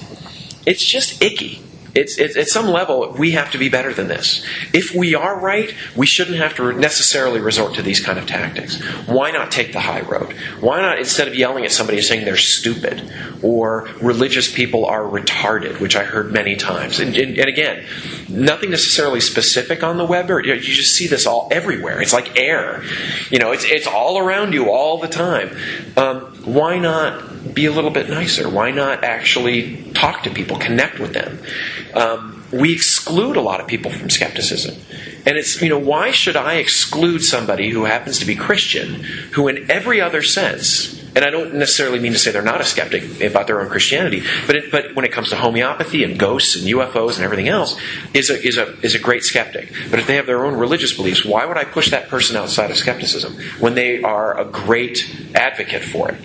it's just icky. It's, it's, at some level, we have to be better than this. If we are right, we shouldn't have to necessarily resort to these kind of tactics. Why not take the high road? Why not, instead of yelling at somebody and saying they're stupid or religious people are retarded, which I heard many times? And, and, and again, nothing necessarily specific on the web, or you just see this all everywhere. It's like air. You know, it's, it's all around you all the time. Um, why not be a little bit nicer? Why not actually talk to people, connect with them? um, we exclude a lot of people from skepticism. And it's, you know, why should I exclude somebody who happens to be Christian, who in every other sense, and I don't necessarily mean to say they're not a skeptic about their own Christianity, but it, but when it comes to homeopathy and ghosts and UFOs and everything else, is a, is a is a great skeptic. But if they have their own religious beliefs, why would I push that person outside of skepticism when they are a great advocate for it?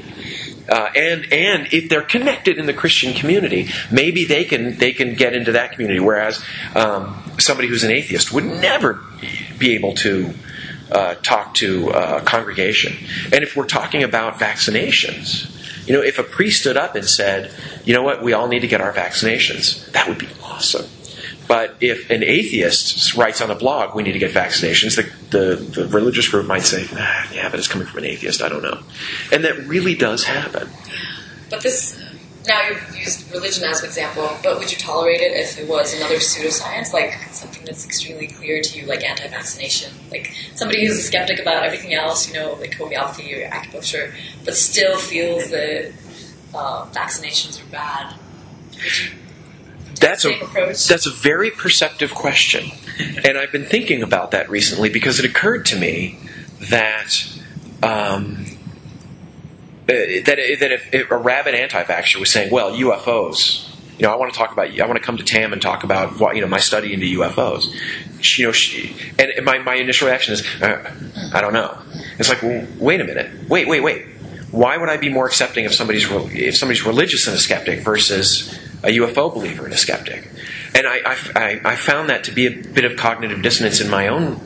Uh, and and if they're connected in the Christian community, maybe they can they can get into that community. Whereas um, somebody who's an atheist would never be able to uh, talk to a congregation. And if we're talking about vaccinations, you know, if a priest stood up and said, "You know what? We all need to get our vaccinations," that would be awesome. But if an atheist writes on a blog, we need to get vaccinations, the, the, the religious group might say, ah, yeah, but it's coming from an atheist, I don't know. And that really does happen. But this, now you've used religion as an example, but would you tolerate it if it was another pseudoscience, like something that's extremely clear to you, like anti vaccination? Like somebody who's a skeptic about everything else, you know, like homeopathy or acupuncture, but still feels that uh, vaccinations are bad. Would you that's a that's a very perceptive question, and I've been thinking about that recently because it occurred to me that um, uh, that that if, if a rabid anti-vaxxer was saying, "Well, UFOs," you know, I want to talk about, I want to come to TAM and talk about what you know my study into UFOs. She, you know, she, and my my initial reaction is, uh, I don't know. It's like, well, wait a minute, wait, wait, wait. Why would I be more accepting of somebody's if somebody's religious and a skeptic versus a UFO believer and a skeptic. And I, I, I found that to be a bit of cognitive dissonance in my own,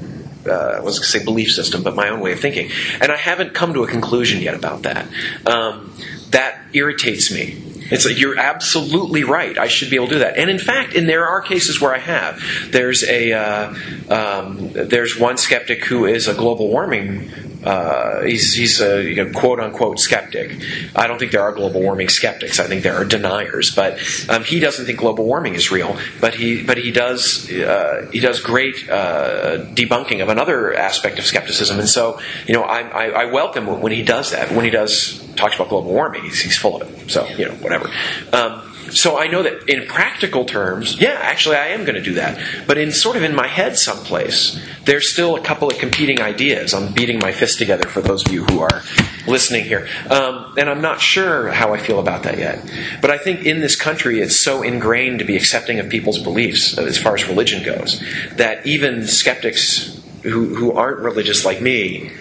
uh, I was going to say belief system, but my own way of thinking. And I haven't come to a conclusion yet about that. Um, that irritates me. It's like you're absolutely right. I should be able to do that. And in fact, and there are cases where I have. There's a uh, um, there's one skeptic who is a global warming uh, he's, he's a you know, quote unquote skeptic. I don't think there are global warming skeptics. I think there are deniers. But um, he doesn't think global warming is real. But he but he does uh, he does great uh, debunking of another aspect of skepticism. And so you know I, I, I, welcome when he does that. When he does talks about global warming, he's, he's full of it. So you know whatever. Um, so I know that in practical terms, yeah, actually I am going to do that. But in sort of in my head someplace, there's still a couple of competing ideas. I'm beating my fist together for those of you who are listening here. Um, and I'm not sure how I feel about that yet. But I think in this country, it's so ingrained to be accepting of people's beliefs as far as religion goes that even skeptics who, who aren't religious like me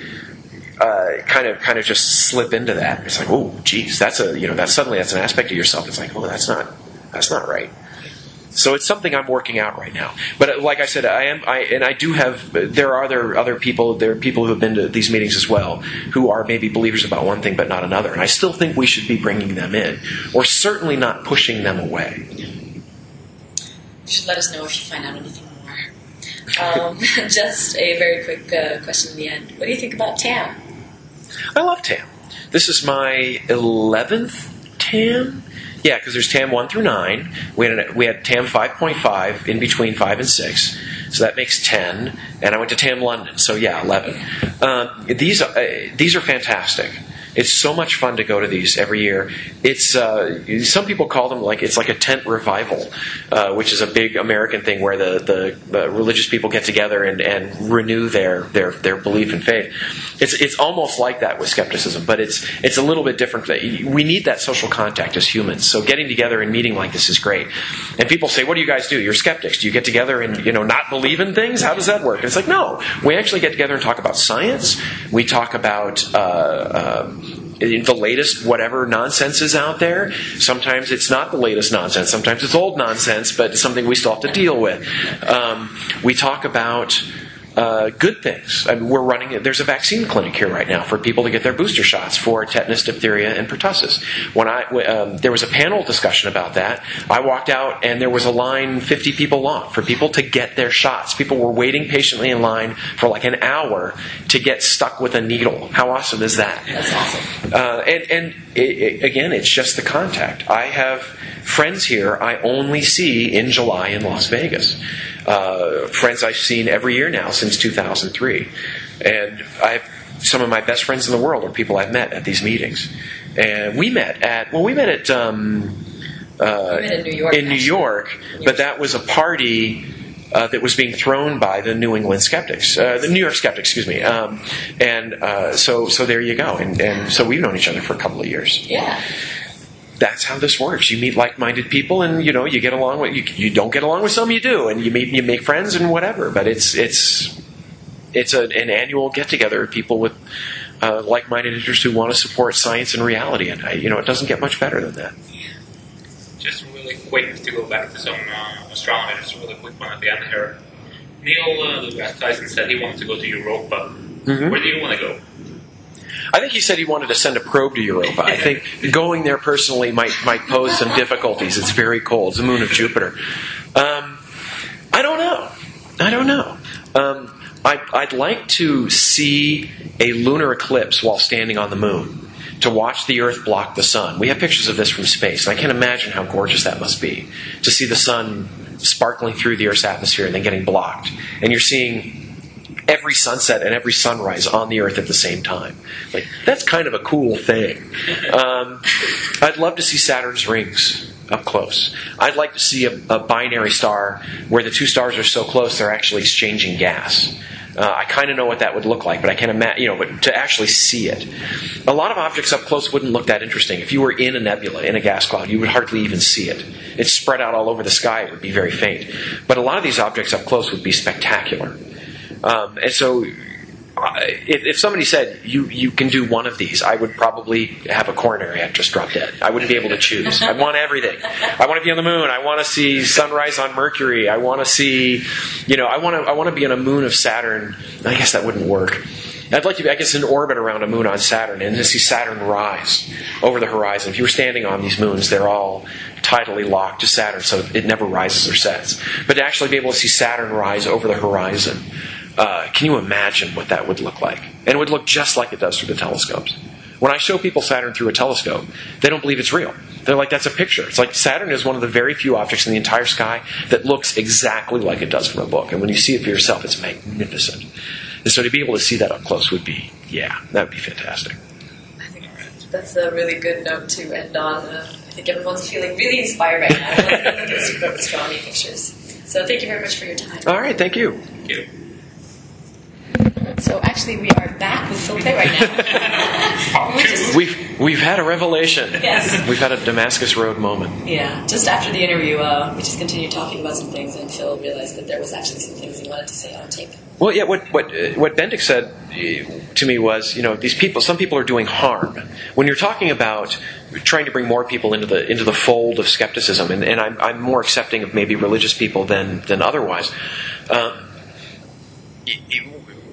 uh, kind of kind of just slip into that. It's like, oh, geez, that's a you know that suddenly that's an aspect of yourself. It's like, oh, that's not that's not right. So it's something I'm working out right now. But uh, like I said, I am, I, and I do have. There are other other people. There are people who have been to these meetings as well, who are maybe believers about one thing but not another. And I still think we should be bringing them in, or certainly not pushing them away. You should let us know if you find out anything more. Um, just a very quick uh, question in the end. What do you think about TAM? I love TAM. This is my eleventh TAM. Yeah, because there's TAM one through nine. We had an, we had TAM five point five in between five and six, so that makes ten. And I went to TAM London, so yeah, eleven. Um, these uh, these are fantastic. It's so much fun to go to these every year. It's uh, some people call them like it's like a tent revival, uh, which is a big American thing where the, the, the religious people get together and, and renew their, their their belief and faith. It's it's almost like that with skepticism, but it's it's a little bit different. We need that social contact as humans. So getting together and meeting like this is great. And people say, "What do you guys do? You're skeptics. Do you get together and you know not believe in things? How does that work?" And it's like, no, we actually get together and talk about science. We talk about. Uh, the latest whatever nonsense is out there. Sometimes it's not the latest nonsense. Sometimes it's old nonsense, but it's something we still have to deal with. Um, we talk about uh, good things. I mean, we're running. There's a vaccine clinic here right now for people to get their booster shots for tetanus, diphtheria, and pertussis. When I um, there was a panel discussion about that, I walked out and there was a line 50 people long for people to get their shots. People were waiting patiently in line for like an hour to get stuck with a needle. How awesome is that? That's awesome. Uh, and and it, it, again, it's just the contact. I have friends here I only see in July in Las Vegas uh, friends I've seen every year now since 2003. And I have some of my best friends in the world are people I've met at these meetings. And we met at, well, we met at, um, uh, we met in New York. In New York, but that was a party uh, that was being thrown by the New England skeptics, uh, the New York skeptics, excuse me. Um, and uh, so, so there you go. And, and so we've known each other for a couple of years. Yeah that's how this works. You meet like-minded people, and you know you get along with you. You don't get along with some, you do, and you meet you make friends and whatever. But it's it's it's a, an annual get-together of people with uh, like-minded interests who want to support science and reality, and I, you know it doesn't get much better than that. Just really quick to go back to some uh, astronomy, just a really quick one at the end here. Neil uh, deGrasse Tyson said he wanted to go to Europa. Mm-hmm. Where do you want to go? I think he said he wanted to send a probe to Europa. I think going there personally might might pose some difficulties. It's very cold. It's the moon of Jupiter. Um, I don't know. I don't know. Um, I, I'd like to see a lunar eclipse while standing on the moon to watch the Earth block the sun. We have pictures of this from space, and I can't imagine how gorgeous that must be to see the sun sparkling through the Earth's atmosphere and then getting blocked. And you're seeing every sunset and every sunrise on the Earth at the same time. Like that's kind of a cool thing. Um, I'd love to see Saturn's rings up close. I'd like to see a, a, binary star where the two stars are so close they're actually exchanging gas. Uh, I kind of know what that would look like, but I can't imagine, you know, but to actually see it. A lot of objects up close wouldn't look that interesting. If you were in a nebula, in a gas cloud, you would hardly even see it. It's spread out all over the sky, it would be very faint. But a lot of these objects up close would be spectacular. Um, and so, uh, if, if, somebody said you you can do one of these, I would probably have a coronary. I'd just drop dead. I wouldn't be able to choose. I want everything. I want to be on the moon. I want to see sunrise on Mercury. I want to see, you know, I want to I want to be on a moon of Saturn. I guess that wouldn't work. I'd like to be, I guess, in orbit around a moon on Saturn and to see Saturn rise over the horizon. If you were standing on these moons, they're all tidally locked to Saturn, so it never rises or sets. But to actually be able to see Saturn rise over the horizon uh, can you imagine what that would look like? And it would look just like it does through the telescopes. When I show people Saturn through a telescope, they don't believe it's real. They're like, that's a picture. It's like Saturn is one of the very few objects in the entire sky that looks exactly like it does from a book. And when you see it for yourself, it's magnificent. And so to be able to see that up close would be, yeah, that would be fantastic. I think that's a really good note to end on. Uh, I think everyone's feeling really inspired right now. Everyone's looking at the Super Astronomy pictures. So thank you very much for your time. All right, thank you. Thank you. So actually, we are back with Phil Plait right now. we just, We've we've had a revelation. Yes. We've had a Damascus Road moment. yeah, just after the interview, uh, we just continued talking about some things, and Phil realized that there was actually some things he wanted to say on tape. Well, yeah. What what uh, what Bendick said uh, to me was, you know, these people. Some people are doing harm. When you're talking about trying to bring more people into the into the fold of skepticism, and, and I'm I'm more accepting of maybe religious people than than otherwise. Uh, it- it-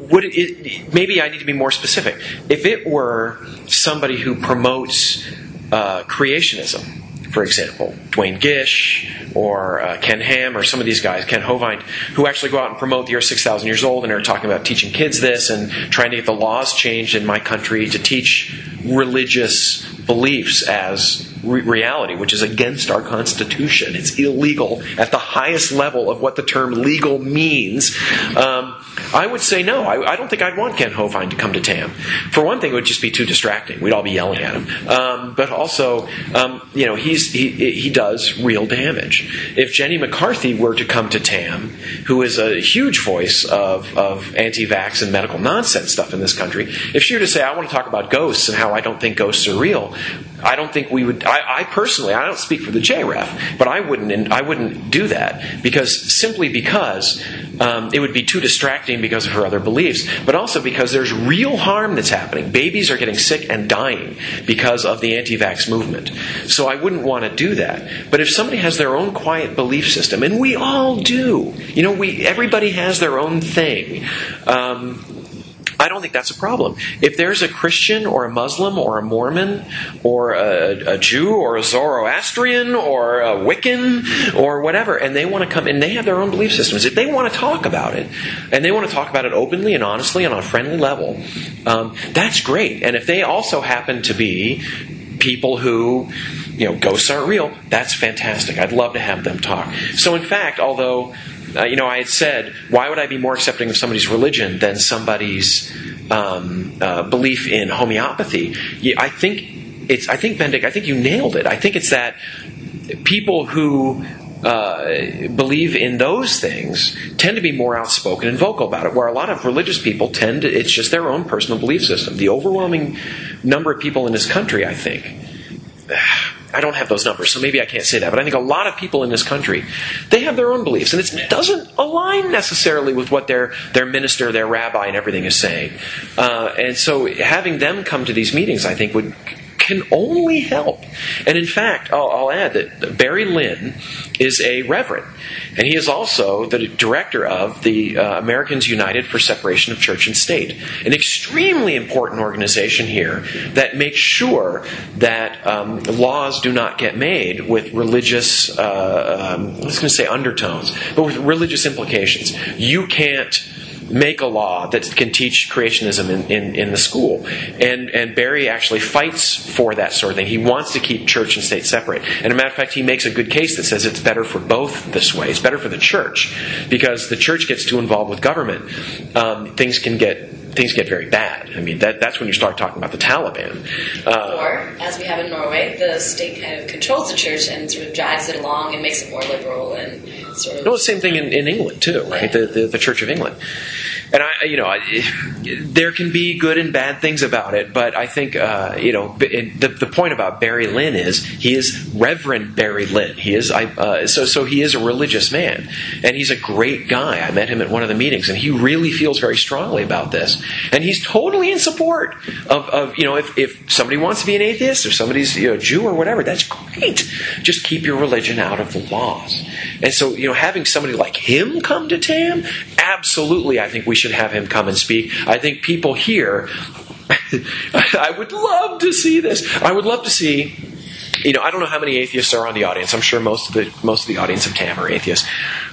would it, maybe I need to be more specific. If it were somebody who promotes uh, creationism, for example, Duane Gish or uh, Ken Ham or some of these guys, Kent Hovind, who actually go out and promote the Earth 6,000 years old and are talking about teaching kids this and trying to get the laws changed in my country to teach religious beliefs as re- reality, which is against our Constitution. It's illegal at the highest level of what the term legal means. Um, I would say no. I, I don't think I'd want Kent Hovind to come to TAM. For one thing, it would just be too distracting. We'd all be yelling at him. Um, but also, um, you know, he's, he, he does real damage. If Jenny McCarthy were to come to TAM, who is a huge voice of, of anti-vax and medical nonsense stuff in this country, if she were to say, I want to talk about ghosts and how I don't think ghosts are real, I don't think we would. I, I personally, I don't speak for the JREF, but I wouldn't. I wouldn't do that because simply because um, it would be too distracting because of her other beliefs, but also because there's real harm that's happening. Babies are getting sick and dying because of the anti-vax movement. So I wouldn't want to do that. But if somebody has their own quiet belief system, and we all do, you know, we everybody has their own thing. Um, I don't think that's a problem. If there's a Christian or a Muslim or a Mormon or a, a Jew or a Zoroastrian or a Wiccan or whatever, and they want to come and they have their own belief systems, if they want to talk about it and they want to talk about it openly and honestly and on a friendly level, um, that's great. And if they also happen to be people who you know ghosts aren't real that's fantastic i'd love to have them talk so in fact although uh, you know i had said why would i be more accepting of somebody's religion than somebody's um, uh, belief in homeopathy i think it's i think bendick i think you nailed it i think it's that people who uh, believe in those things tend to be more outspoken and vocal about it, where a lot of religious people tend to, it's just their own personal belief system. The overwhelming number of people in this country, I think, I don't have those numbers, so maybe I can't say that, but I think a lot of people in this country, they have their own beliefs, and it doesn't align necessarily with what their, their minister, their rabbi, and everything is saying. Uh, and so having them come to these meetings, I think, would can only help. And in fact, I'll, I'll add that Barry Lynn is a reverend, and he is also the director of the uh, Americans United for Separation of Church and State, an extremely important organization here that makes sure that um, laws do not get made with religious, uh, um, I was going to say undertones, but with religious implications. You can't make a law that can teach creationism in, in, in, the school. And, and Barry actually fights for that sort of thing. He wants to keep church and state separate. And as a matter of fact, he makes a good case that says it's better for both this way. It's better for the church because the church gets too involved with government. Um, things can get things get very bad. I mean, that, that's when you start talking about the Taliban. Uh, or, as we have in Norway, the state kind of controls the church and sort of drags it along and makes it more liberal and sort of. no, the same thing in, in England too, right? The, the, the Church of England. And I, you know, I, there can be good and bad things about it, but I think, uh, you know, the, the point about Barry Lynn is he is Reverend Barry Lynn. He is, I, uh, so so he is a religious man, and he's a great guy. I met him at one of the meetings, and he really feels very strongly about this, and he's totally in support of, of you know, if, if somebody wants to be an atheist or somebody's you know Jew or whatever, that's great. Just keep your religion out of the laws. And so, you know, having somebody like him come to TAM, absolutely, I think we should have him come and speak. I think people here, I would love to see this. I would love to see. You know, I don't know how many atheists are on the audience. I'm sure most of the most of the audience of TAM are atheists.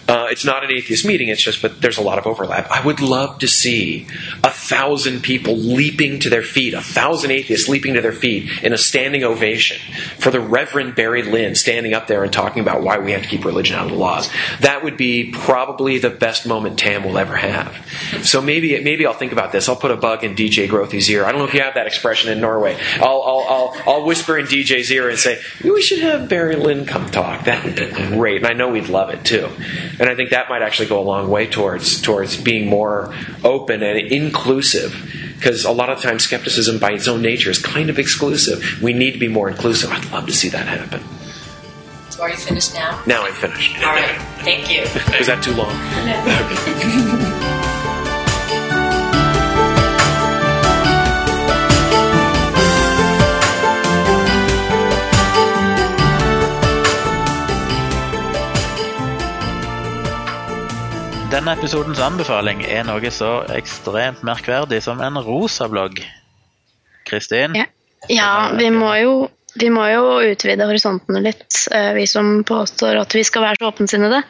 Uh, it's not an atheist meeting. It's just, but there's a lot of overlap. I would love to see a thousand people leaping to their feet, a thousand atheists leaping to their feet in a standing ovation for the Reverend Barry Lynn standing up there and talking about why we have to keep religion out of the laws. That would be probably the best moment TAM will ever have. So maybe, maybe I'll think about this. I'll put a bug in DJ Grothe's ear. I don't know if you have that expression in Norway. I'll, I'll, I'll, I'll whisper in DJ's ear and say, we should have Barry Lynn come talk. That would be great. And I know we'd love it too. And I think that might actually go a long way towards towards being more open and inclusive. Because a lot of times skepticism by its own nature is kind of exclusive. We need to be more inclusive. I'd love to see that happen. So are you finished now? Now I'm finished. All right. Thank you. Was that too long? Denne episodens anbefaling er noe så ekstremt merkverdig som en rosa blogg. Kristin? Ja. ja, vi må jo vi må jo utvide horisontene litt, eh, vi som påstår at vi skal være så åpensinnede.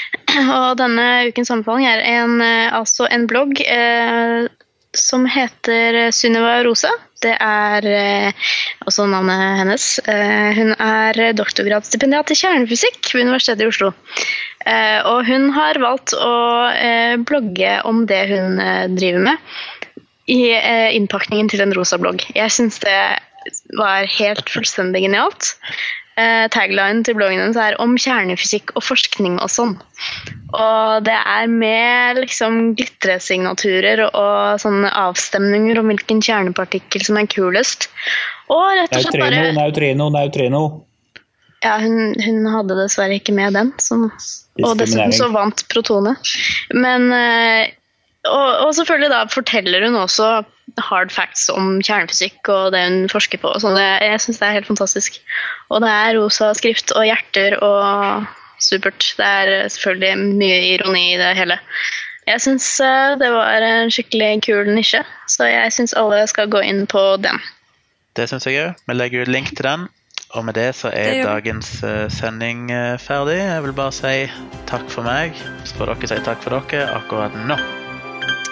Og denne ukens anbefaling er en, eh, altså en blogg eh, som heter Sunniva Rosa. Det er eh, også navnet hennes. Eh, hun er doktorgradsstipendiat i kjernefysikk ved Universitetet i Oslo. Eh, og hun har valgt å eh, blogge om det hun eh, driver med, i innpakningen til en rosa blogg. Jeg syns det var helt fullstendig genialt. Taglinen til bloggen hennes er 'om kjernefysikk og forskning og sånn'. Og det er med liksom glitresignaturer og sånne avstemninger om hvilken kjernepartikkel som er kulest. Og rett og slett Neutrino, bare neutrino, neutrino. Ja, hun, hun hadde dessverre ikke med den. Som, og dessuten så vant Protone. Men eh, og, og selvfølgelig da forteller hun også hard facts om kjernefysikk og det hun forsker på. og sånn. Det- Jeg syns det er helt fantastisk. Og det er rosa skrift og hjerter og supert. Det er selvfølgelig mye ironi i det hele. Jeg syns det var en skikkelig kul nisje, så jeg syns alle skal gå inn på den. Det syns jeg òg. Vi legger ut link til den. Og med det så Det er dagens eh, sending eh, ferdig. Jeg vil bare si takk for meg. Så får dere si takk for dere akkurat nå.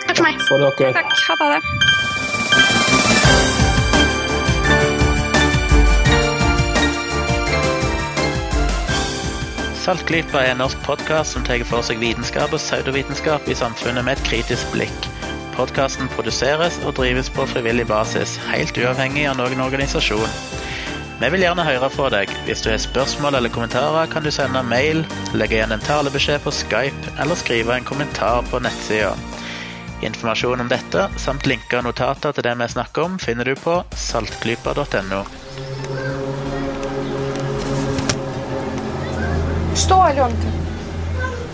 Takk for meg. For dere. Takk. Ha det. Saltklypa er en norsk podkast som tar for seg vitenskap og pseudovitenskap i samfunnet med et kritisk blikk. Podkasten produseres og drives på frivillig basis, helt uavhengig av noen organisasjon. Vi vil gjerne høre fra deg. Hvis du har spørsmål eller kommentarer, kan du sende mail, legge igjen en talebeskjed på Skype eller skrive en kommentar på nettsida. Informasjon om dette, samt linker og notater til det vi snakker om, finner du på saltklypa.no. Что, Аленка?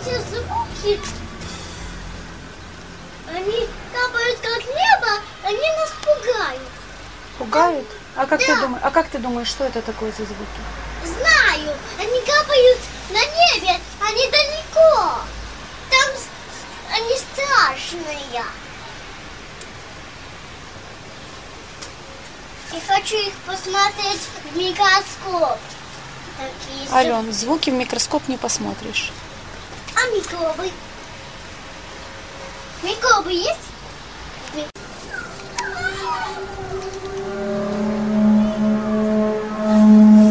Все звуки, они капают как небо, они нас пугают. Пугают? А как ты Да. думаешь? А как ты думаешь, что это такое за звуки? Знаю, они капают на небе, они далеко. Там они страшные. Я хочу их посмотреть в микроскоп. Такие Ален, звуки в микроскоп не посмотришь. А микробы? Микробы есть? Música